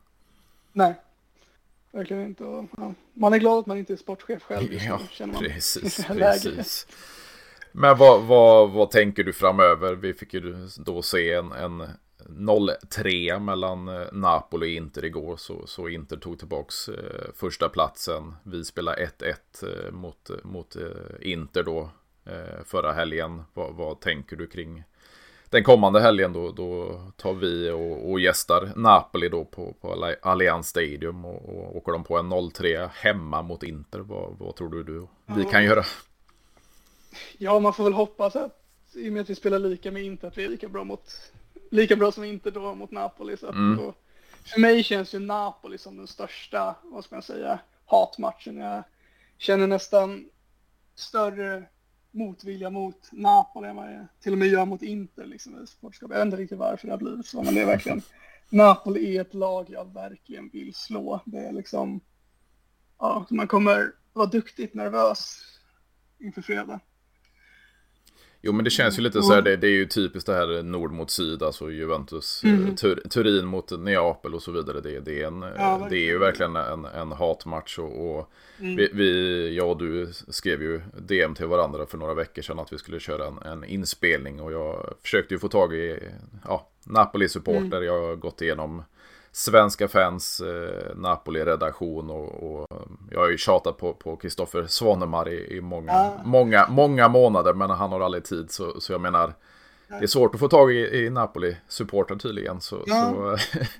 Nej, verkligen inte. Ja. Man är glad att man inte är sportchef själv. Ja, precis. precis. Men vad, vad, vad tänker du framöver? Vi fick ju då se en, en 0-3 mellan eh, Napoli och Inter igår. Så, så Inter tog tillbaks eh, första platsen. Vi spelade 1-1 eh, mot, mot eh, Inter då förra helgen. Vad, vad tänker du kring den kommande helgen då, då tar vi och, och gästar Napoli då på, på Allianz Stadium och, och åker de på en 0-3 hemma mot Inter. Vad, vad tror du, du vi kan göra? Ja, man får väl hoppas att i och med att vi spelar lika med Inter att vi är lika bra mot lika bra som Inter då mot Napoli. Så mm. då, för mig känns ju Napoli som den största, vad ska man säga, hatmatchen. Jag känner nästan större motvilja mot Napoli än vad jag till och med gör mot Inter liksom, i sportskap. Jag vet inte riktigt varför det har blivit så, men det är verkligen Napoli är ett lag jag verkligen vill slå. Det är liksom, ja, man kommer vara duktigt nervös inför fredag. Jo men det känns ju lite så här, det, det är ju typiskt det här nord mot syd, alltså Juventus, mm. Eh, Tur, Turin mot Neapel och så vidare. Det, det, är, en, ja, det är ju verkligen en, en hatmatch och, och mm. vi, vi, jag och du skrev ju DM till varandra för några veckor sedan att vi skulle köra en, en inspelning och jag försökte ju få tag i ja, Napoli-supporter, mm. jag har gått igenom svenska fans, eh, Napoli-redaktion och, och, jag har ju tjatat på Kristoffer Svanemar i, i många, ah. många, många månader men han har aldrig tid så, så jag menar det är svårt att få tag i, i Napoli-supporten tydligen så, ja. så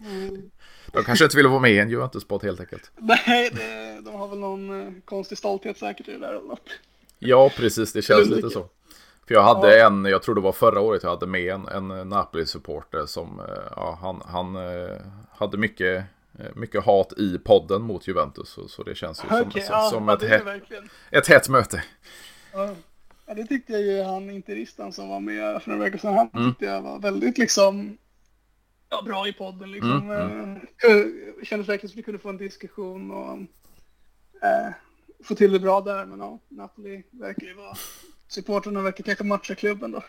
mm. de kanske inte vill vara med i en Juventus-podd helt enkelt. Nej, det, de har väl någon eh, konstig stolthet säkert i det där eller något. Ja, precis, det känns lite så. För jag hade ja. en, jag tror det var förra året jag hade med en, en Napoli-supporter som, eh, ja, han, han eh, hade mycket, eh, mycket hat i podden mot Juventus. Så, så det känns ju okay, som, ja, som ett, hett, ett hett möte. Ja, det tyckte jag ju han interistan som var med för några veckor sedan. Han mm. tyckte jag var väldigt liksom ja, bra i podden liksom. Mm, mm. Kändes verkligen som vi kunde få en diskussion och äh, få till det bra där. Men ja, Napoli verkar ju vara supporterna verkar kanske matcha klubben då.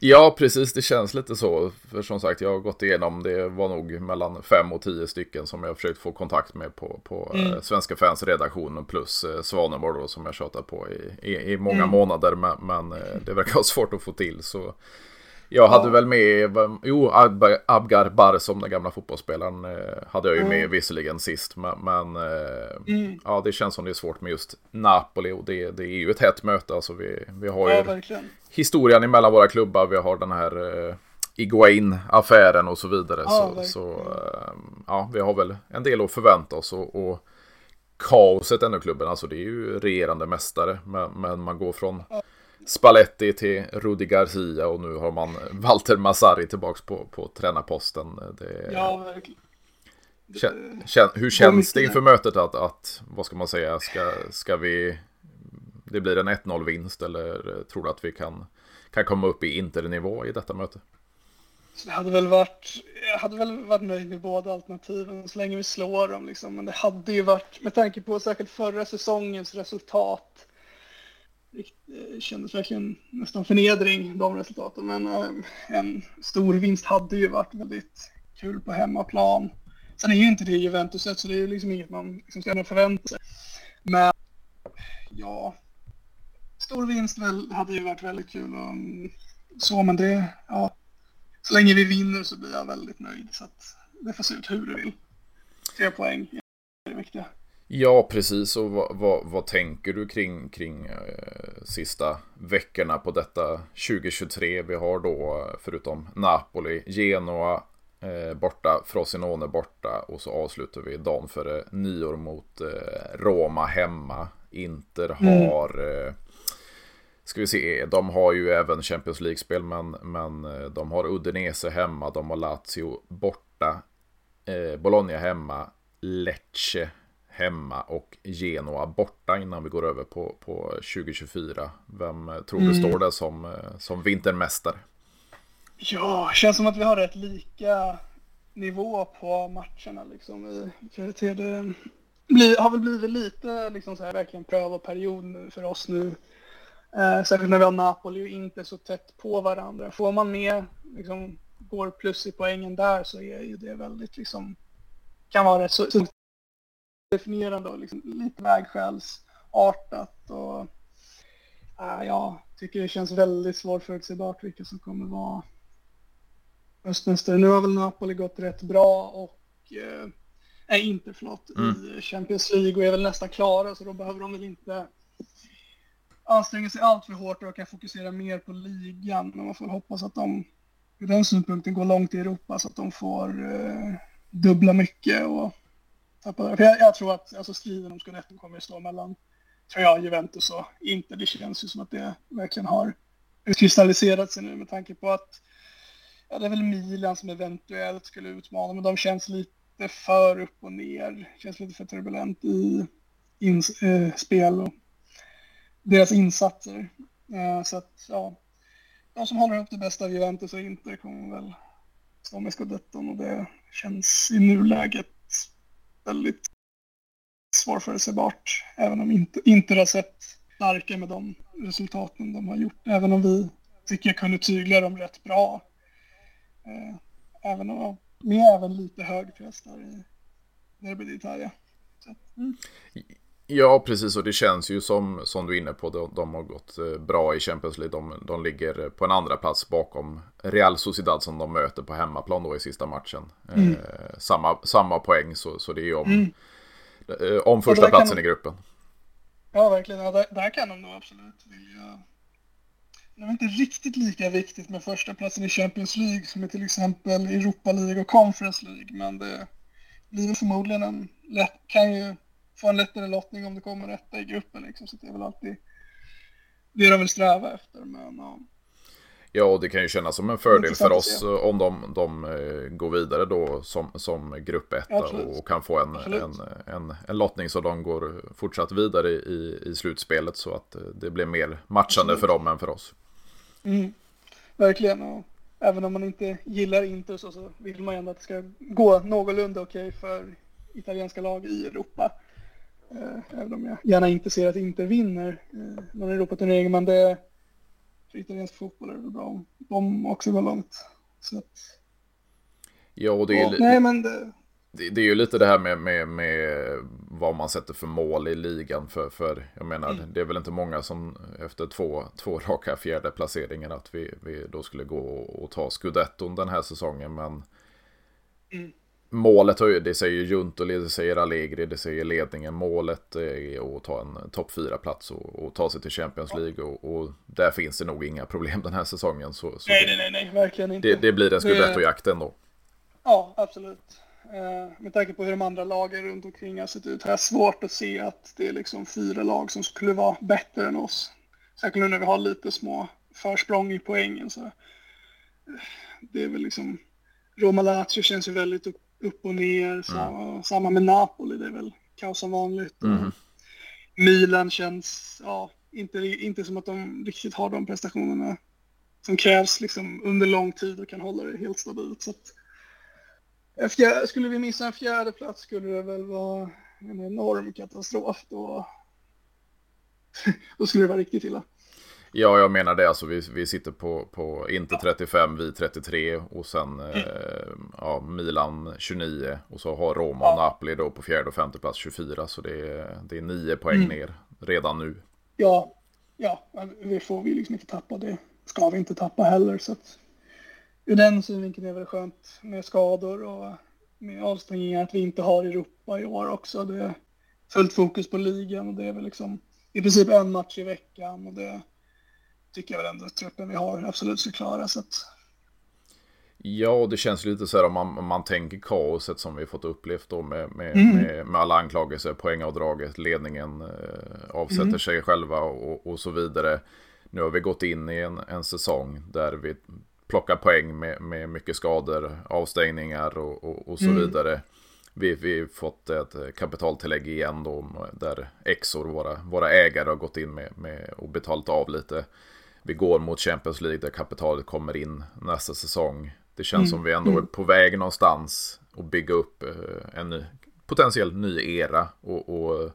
Ja, precis. Det känns lite så. För som sagt, jag har gått igenom, det var nog mellan fem och tio stycken som jag försökt få kontakt med på, på mm. eh, Svenska fans redaktionen plus eh, Svaneborg då som jag tjatat på i, i, i många mm. månader. Men, men eh, det verkar ha svårt att få till. Så jag hade ja. väl med, jo, Abgar Barsom, den gamla fotbollsspelaren, eh, hade jag ju med visserligen sist. Men, eh, mm. ja, det känns som det är svårt med just Napoli och det, det är ju ett hett möte. Alltså vi, vi har ju ja, historien emellan våra klubbar. Vi har den här, eh, Iguain-affären och så vidare. Ja, så, så eh, ja, vi har väl en del att förvänta oss. Och, och kaoset ändå klubben, alltså det är ju regerande mästare. Men, men man går från Spalletti till Rudi Garcia och nu har man Walter Massari tillbaks på, på tränarposten. Det, ja, verkligen. Kän, kän, hur känns det inför mötet att, att, vad ska man säga, ska, ska vi, det blir en 1-0 vinst eller tror du att vi kan, kan komma upp i internivå i detta möte? Det hade väl varit, jag hade väl varit nöjd med båda alternativen så länge vi slår dem liksom. Men det hade ju varit, med tanke på särskilt förra säsongens resultat, det kändes verkligen nästan förnedring, de resultaten. Men eh, en stor vinst hade ju varit väldigt kul på hemmaplan. Sen är ju inte det Juventus så det är ju liksom inget man liksom ska förvänta sig. Men ja, stor vinst väl, hade ju varit väldigt kul och mm, så, men det, ja, så länge vi vinner så blir jag väldigt nöjd. Så att det får se ut hur du vill. Tre poäng är det viktiga. Ja, precis. Och vad, vad, vad, tänker du kring, kring eh, sista veckorna på detta 2023? Vi har då, förutom Napoli, Genoa eh, borta, Frosinone borta och så avslutar vi dagen före nyår mot eh, Roma hemma. Inter mm. har mm. Ska vi se, de har ju även Champions League-spel men, men eh, de har Udinese hemma, de har Lazio borta, eh, Bologna hemma, Lecce hemma och Genoa borta innan vi går över på, på 2024. Vem eh, tror du mm. står där som, eh, som vintermästare? Ja, känns som att vi har rätt lika nivå på matcherna liksom. Det blir, har väl blivit lite liksom så här verkligen prövoperiod för oss nu Eh, särskilt när vi har Napoli och inte så tätt på varandra. Får man med, liksom, går plus i poängen där så är ju det väldigt liksom, kan vara rätt så, så definierande och liksom, lite vägskälsartat och äh, jag tycker det känns väldigt svårförutsägbart vilka som kommer vara höstmästare. Nu har väl Napoli gått rätt bra och eh, är inte förlåt, mm. i Champions League och är väl nästan klara så då behöver de väl inte anstränger sig allt för hårt och kan fokusera mer på ligan. Men man får hoppas att de ur den synpunkten går långt i Europa så att de får eh, dubbla mycket och för jag, jag, tror att alltså, striden om Scudetton kommer att stå mellan tror jag, Juventus och inte. Det känns ju som att det verkligen har utkristalliserat sig nu med tanke på att ja, det är väl Milan som eventuellt skulle utmana, men de känns lite för upp och ner. Känns lite för turbulent i inspel eh, och deras insatser. Eh, så att, ja, de som håller upp det bästa av Juventus och Inter kommer väl stå med scudetton och det känns i nuläget väldigt svårförutsägbart. Även om inte, inte har sett starka med de resultaten de har gjort. Även om vi tycker jag kunde tygla dem rätt bra. Eh, även om, med även lite hög press där i Derby d'Italia. Mm. Ja, precis. Och det känns ju som, som du är inne på, de, de har gått eh, bra i Champions League. De, de ligger på en andra plats bakom Real Sociedad som de möter på hemmaplan då i sista matchen. Mm. Eh, samma, samma poäng, så, så det är om, mm. eh, om första platsen de... i gruppen. Ja, verkligen. Ja, där, där kan de nog absolut vilja... Det är inte riktigt lika viktigt med första platsen i Champions League som i till exempel Europa League och Conference League, men det blir förmodligen en lätt, kan ju få en lättare lottning om det kommer etta i gruppen liksom. Så det är väl alltid det de vill sträva efter. Men, ja. Ja, och det kan ju kännas som en fördel för oss om de, de eh, går vidare då som, som grupp 1 och kan få en, en, en, en, lottning så de går fortsatt vidare i, i slutspelet så att eh, det blir mer matchande Absolut. för dem än för oss. Mm. Verkligen, och även om man inte gillar Inter så, så vill man ju ändå att det ska gå någorlunda okej okay för italienska lag i Europa. Eh, även om jag gärna inte ser att Inter vinner eh, någon Europaturnering. Men det, för italiensk fotboll är det bra om de också går långt. Så att, ja, och det är, ja, nej, men det... Det, det, är ju lite det här med, med, med vad man sätter för mål i ligan. För, för jag menar, mm. det är väl inte många som efter två, två raka fjärde placeringar att vi, vi då skulle gå och ta scudetton den här säsongen. Men mm målet, det säger Juntoli, det säger Allegri, det säger ledningen. Målet är att ta en topp 4-plats och, och, ta sig till Champions League. Och, och, där finns det nog inga problem den här säsongen. Så, så nej, nej, nej, nej, verkligen inte. Det, det blir en scudetto-jakt ändå. Ja, absolut. Eh, med tanke på hur de andra lagen runt omkring har sett ut har jag svårt att se att det är liksom fyra lag som skulle vara bättre än oss. Särskilt nu när vi har lite små försprång i poängen. Så det är väl liksom Roma Lazio känns ju väldigt upp, upp och ner. Mm. Samma, samma, med Napoli, det är väl kaos som vanligt. Mm. Milan känns, ja, inte, inte som att de riktigt har de prestationerna som krävs liksom under lång tid och kan hålla det helt stabilt. Så att, fjär, skulle vi missa en fjärde plats skulle det väl vara en enorm katastrof. Då, då skulle det vara riktigt illa. Ja, jag menar det. Alltså, vi, vi sitter på, på inte 35, vi 33 och sen eh, ja, Milan 29 och så har Roma och Napoli då på fjärde och femte plats 24. Så det är, det är nio poäng mm. ner redan nu. Ja, ja, det får vi liksom inte tappa. Det ska vi inte tappa heller. Så att, ur den synvinkeln är det väl skönt med skador och med avstängningar att vi inte har Europa i år också. Det är fullt fokus på ligan och det är väl liksom i princip en match i veckan och det tycker jag väl ändå att truppen vi har absolut ska klara. Så att... Ja, det känns lite så här om man, om man tänker kaoset som vi fått upplevt då med, med, mm. med, med alla anklagelser, poängavdraget, ledningen eh, avsätter mm. sig själva och, och så vidare. Nu har vi gått in i en, en säsong där vi plockar poäng med, med mycket skador, avstängningar och, och, och så mm. vidare. Vi har fått ett kapitaltillägg igen då där Exor, våra, våra ägare, har gått in med, med och betalat av lite vi går mot Champions League där kapitalet kommer in nästa säsong. Det känns mm. som vi ändå är på väg någonstans och bygga upp eh, en potentiell ny era. Och, och,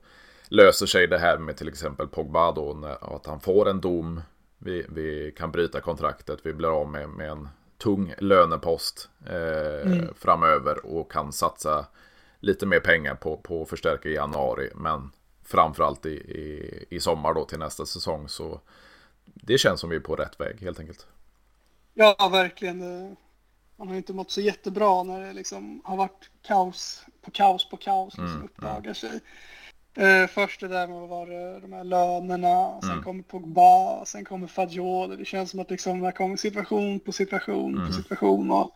löser sig det här med till exempel Pogba då, när, att han får en dom. Vi, vi kan bryta kontraktet, vi blir av med, med en tung lönepost eh, mm. framöver och kan satsa lite mer pengar på, på att förstärka i januari. Men framförallt i, i, i sommar då till nästa säsong så det känns som vi är på rätt väg helt enkelt. Ja, verkligen. Man har inte mått så jättebra när det liksom har varit kaos på kaos på kaos som mm, uppdagar mm. sig. Eh, först det där med var det, de här lönerna, sen mm. kommer Pogba, sen kommer Fagioli. Det känns som att liksom, det kommer situation på situation mm. på situation. Och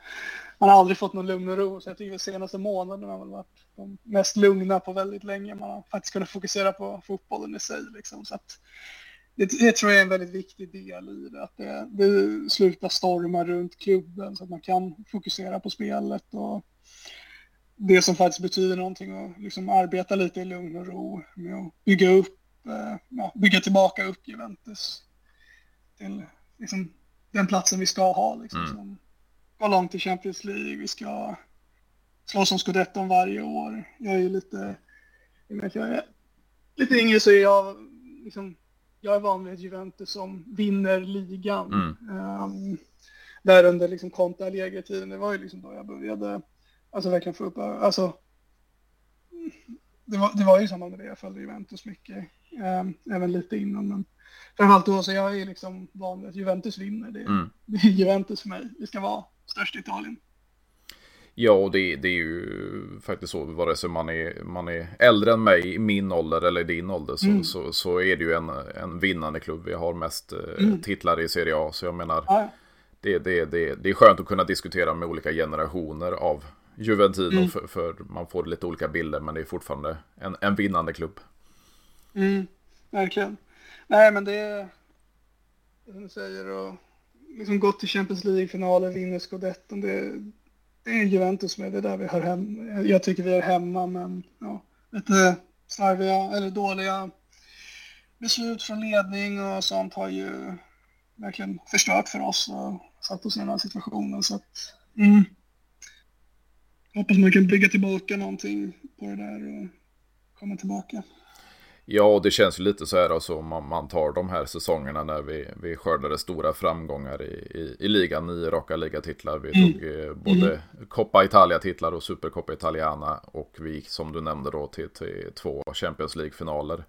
man har aldrig fått någon lugn och ro. Så jag tycker de senaste månaderna har varit de mest lugna på väldigt länge. Man har faktiskt kunnat fokusera på fotbollen i sig. Liksom. Så att, det, det, tror jag är en väldigt viktig del i det. Att det, det slutar storma runt klubben så att man kan fokusera på spelet och det som faktiskt betyder någonting och liksom arbeta lite i lugn och ro med att bygga upp, eh, ja, bygga tillbaka upp Juventus till liksom, den platsen vi ska ha. Liksom, mm. som går långt i Champions League, vi ska slåss om scudetton varje år. Jag är ju lite, jag är lite yngre så är jag liksom jag är van vid ett Juventus som vinner ligan. Mm. Um, där under liksom Conte Allegri-tiden, det var ju liksom då jag började, alltså verkligen få upp, alltså det var, det var ju samma med det, jag följde Juventus mycket, um, även lite innan, men framförallt då så jag är liksom van vid att Juventus vinner, det, mm. det är Juventus för mig, det ska vara störst i Italien. Ja, och det, det, är ju faktiskt så, vare sig man är, man är äldre än mig i min ålder eller i din ålder, så, mm. så, så, är det ju en, en vinnande klubb. Vi har mest eh, mm. titlar i Serie A, så jag menar, ja. det, det, det, det är skönt att kunna diskutera med olika generationer av Juventino, mm. för, för, man får lite olika bilder, men det är fortfarande en, en vinnande klubb. Mm, verkligen. Nej, men det är, som du säger, och liksom gått till Champions League-finalen, vinner scudetton, det Juventus med, det är där vi hör hemma. Jag tycker vi är hemma, men ja, lite slarviga eller dåliga beslut från ledning och sånt har ju verkligen förstört för oss och satt oss i den här situationen. Så att, mm. hoppas man kan bygga tillbaka någonting på det där och komma tillbaka. Ja, det känns ju lite så här alltså, om man, man tar de här säsongerna när vi, vi skördade stora framgångar i, i, i ligan, nio raka ligatitlar. Vi mm. tog eh, både mm. Coppa Italia-titlar och Supercoppa Italiana och vi gick som du nämnde då till, till två Champions League-finaler.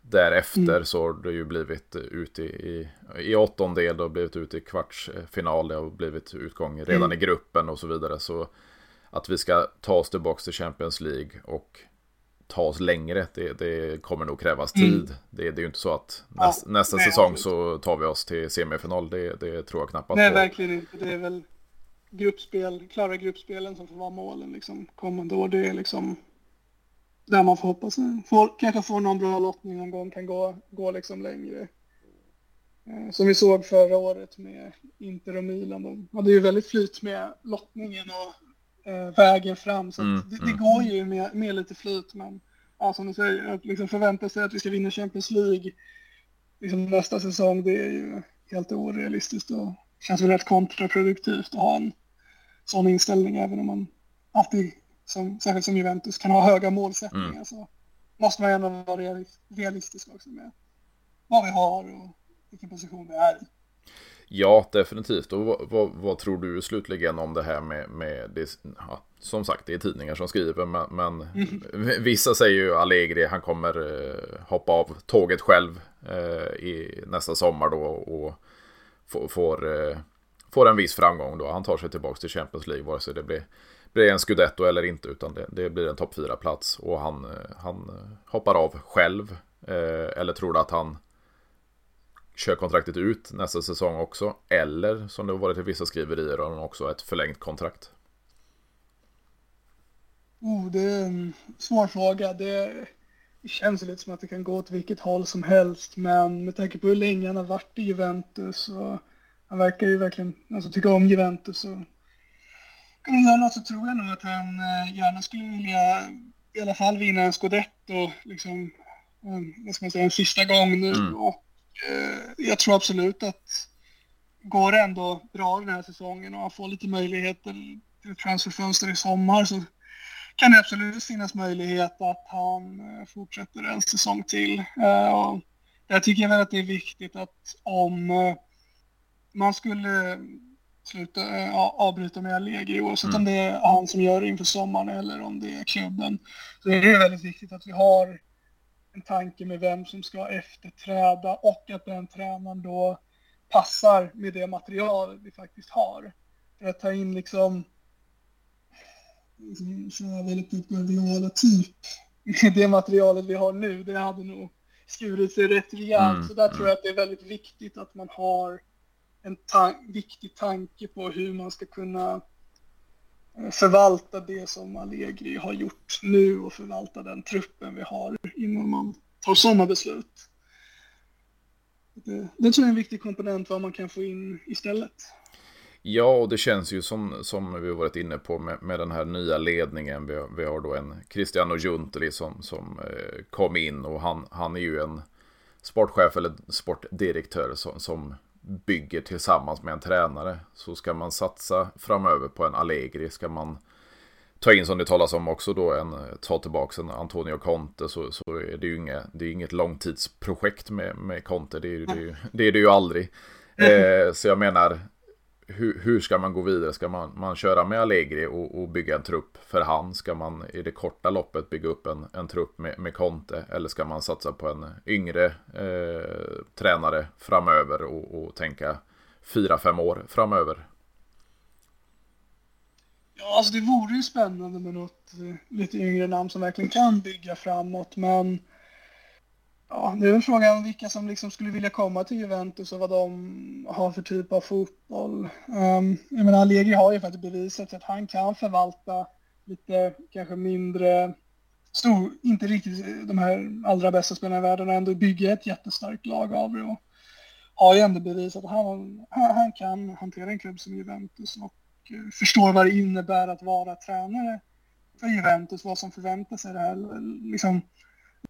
Därefter mm. så har det ju blivit ut i, i, i åttondel och blivit ut i kvartsfinal. Det har blivit utgång redan mm. i gruppen och så vidare. Så att vi ska ta oss tillbaka till Champions League och ta oss längre. Det, det kommer nog krävas tid. Mm. Det, det, är ju inte så att näst, ja, nästa nej, säsong så tar vi oss till semifinal. Det, det tror jag knappast Nej, på. verkligen inte. Det är väl gruppspel, klara gruppspelen som får vara målen liksom kommande år. Det är liksom där man får hoppas. Får, kanske får någon bra lottning någon gång, kan gå, gå liksom längre. Eh, som vi såg förra året med Inter och Milan. De hade ju väldigt flyt med lottningen och vägen fram. Så mm, det, det mm. går ju med, med, lite flyt. Men ja, som du säger, att liksom förvänta sig att vi ska vinna Champions League liksom nästa säsong, det är ju helt orealistiskt och känns väl rätt kontraproduktivt att ha en sån inställning även om man alltid, som, särskilt som Juventus, kan ha höga målsättningar. Mm. Så måste man ändå vara realistisk också med vad vi har och vilken position vi är i. Ja, definitivt. Och vad, vad, vad, tror du slutligen om det här med, med det, ja, som sagt, det är tidningar som skriver, men, men mm. vissa säger ju Allegri, han kommer eh, hoppa av tåget själv eh, i nästa sommar då och får, får, eh, får en viss framgång då. Han tar sig tillbaka till Champions League, vare sig det blir, blir en scudetto eller inte, utan det, det blir en topp 4-plats och han, eh, han hoppar av själv. Eh, eller tror du att han kör kontraktet ut nästa säsong också. Eller som det har varit i vissa skriverier har han också ett förlängt kontrakt. Oh, det är en svår fråga. Det, känns lite som att det kan gå åt vilket håll som helst. Men med tanke på hur länge han har varit i Juventus och han verkar ju verkligen alltså, tycka om Juventus. Och grundarna så tror jag nog att han eh, gärna skulle vilja i alla fall vinna en scudetto. Liksom, vad ska man säga, en sista gång nu. Mm. Och jag tror absolut att går det ändå bra den här säsongen och han får lite möjligheter till transferfönster i sommar så kan det absolut finnas möjlighet att han eh, fortsätter en säsong till. Eh, och där tycker jag väl att det är viktigt att om man skulle sluta, avbryta med Allegri, oavsett mm. om det är han som gör det inför sommaren eller om det är klubben, så är det väldigt viktigt att vi har en tanke med vem som ska efterträda och att den tränaren då passar med det material vi faktiskt har. För att ta in liksom, liksom köra väldigt Pep Guardiola-typ med det materialet vi har nu, det hade nog skurit sig rätt rejält. Mm, så där mm. tror jag att det är väldigt viktigt att man har en tan viktig tanke på hur man ska kunna förvalta det som Allegri har gjort nu och förvalta den truppen vi har innan man tar sådana beslut. Det, det tror jag är en viktig komponent vad man kan få in istället. Ja, och det känns ju som, som vi har varit inne på med, med den här nya ledningen. Vi har, vi har då en Cristiano Junteli som, som eh, kom in och han, han är ju en sportchef eller sportdirektör som, som bygger tillsammans med en tränare. Så ska man satsa framöver på en Allegri, ska man ta in som det talas om också då en, ta tillbaka en Antonio Conte så, så är det ju inget, det är inget långtidsprojekt med, med Conte, det är, det, är, det, är det ju aldrig. Eh, så jag menar, hur, hur ska man gå vidare? Ska man, man köra med Allegri och, och, bygga en trupp för han? Ska man i det korta loppet bygga upp en, en trupp med, med Conte? Eller ska man satsa på en yngre eh, tränare framöver och, och tänka fyra, fem år framöver? Ja, alltså det vore ju spännande med något eh, lite yngre namn som verkligen kan bygga framåt, men Ja, nu är frågan vilka som liksom skulle vilja komma till Juventus och vad de har för typ av fotboll. Um, jag menar, Allegri har ju faktiskt bevisat att han kan förvalta lite kanske mindre, stor, inte riktigt de här allra bästa spelarna i världen och ändå bygga ett jättestarkt lag av det. Och har ju ändå bevisat att han, han kan hantera en klubb som Juventus och eh, förstår vad det innebär att vara tränare för Juventus, vad som förväntas i det här. Liksom,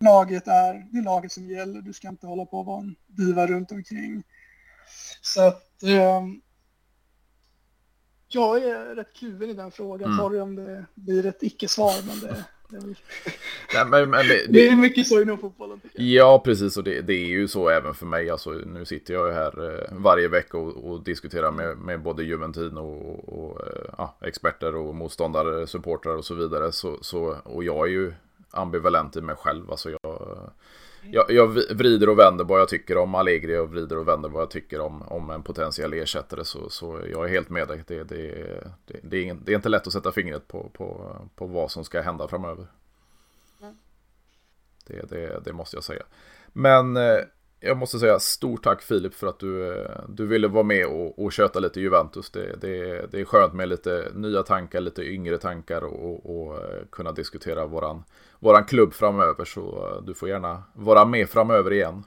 laget är det laget som gäller. Du ska inte hålla på och vara en diva runt omkring. Så att eh, jag är rätt kluven i den frågan. Mm. Sorry om det blir ett icke-svar, men det, det, är, Nej, men, men det, det, är mycket så inom fotbollen. Ja, precis. Och det, det, är ju så även för mig. Alltså, nu sitter jag ju här eh, varje vecka och, och diskuterar med, med både Juventino och, och eh, ja, experter och motståndare, supportrar och så vidare. Så, så, och jag är ju ambivalent i mig själv. Alltså jag, jag, jag vrider och vänder vad jag tycker om Allegri och vrider och vänder vad jag tycker om, om en potentiell ersättare. Så, så jag är helt med dig. Det, det, det, det, är, ingen, det är inte lätt att sätta fingret på, på, på vad som ska hända framöver. Det, det, det måste jag säga. Men eh, jag måste säga stort tack Filip för att du, eh, du ville vara med och, och köta lite Juventus. Det, det, det är skönt med lite nya tankar, lite yngre tankar och, och eh, kunna diskutera våran, våran klubb framöver. Så du får gärna vara med framöver igen.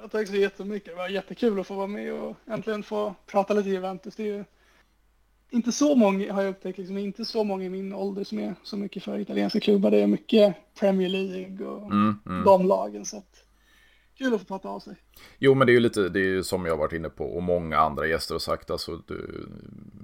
Ja, tack så jättemycket. Det var jättekul att få vara med och äntligen få prata lite Juventus. Det är ju inte så många, har jag upptäckt, liksom, inte så många i min ålder som är så mycket för italienska klubbar. Det är mycket Premier League och mm, mm. de lagen. Så att, kul att få prata av sig. Jo, men det är ju lite, det är ju som jag varit inne på och många andra gäster har sagt, alltså du,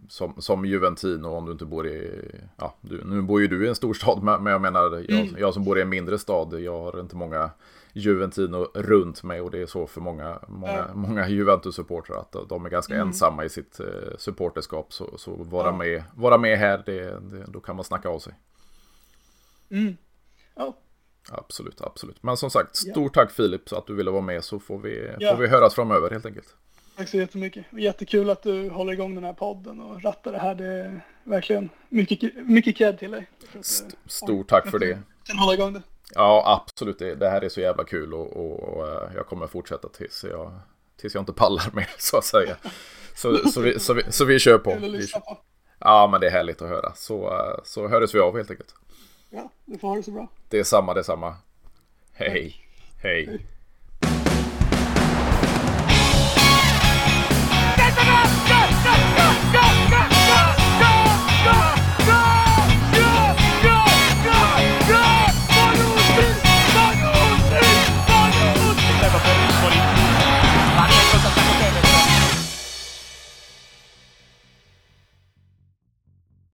som, som Juventino om du inte bor i, ja, du, nu bor ju du i en stor stad, men jag menar, jag, mm. jag som bor i en mindre stad, jag har inte många Juventino runt mig och det är så för många, många, ja. många Juventus-supportrar att de är ganska mm. ensamma i sitt uh, supporterskap. Så, så vara, ja. med, vara med här, det, det, då kan man snacka av sig. Mm. Ja. Absolut, absolut. Men som sagt, stort ja. tack Filip så att du ville vara med så får vi, får vi höras framöver helt enkelt. Tack så jättemycket. Jättekul att du håller igång den här podden och rattar det här. Det är verkligen mycket, mycket cred till dig. St stort tack för det. Kan hålla igång det. Ja, absolut. Det, det här är så jävla kul och, och, och, eh, jag kommer fortsätta tills jag, tills jag inte pallar mer så att säga. Så, så, vi, så, vi, så vi kör på. Vi kör. Ja, men det är härligt att höra. Så, eh, så hörs vi av helt enkelt. Ja, du får ha det så bra. Det är samma, det är samma. Hej. Hej. Hej.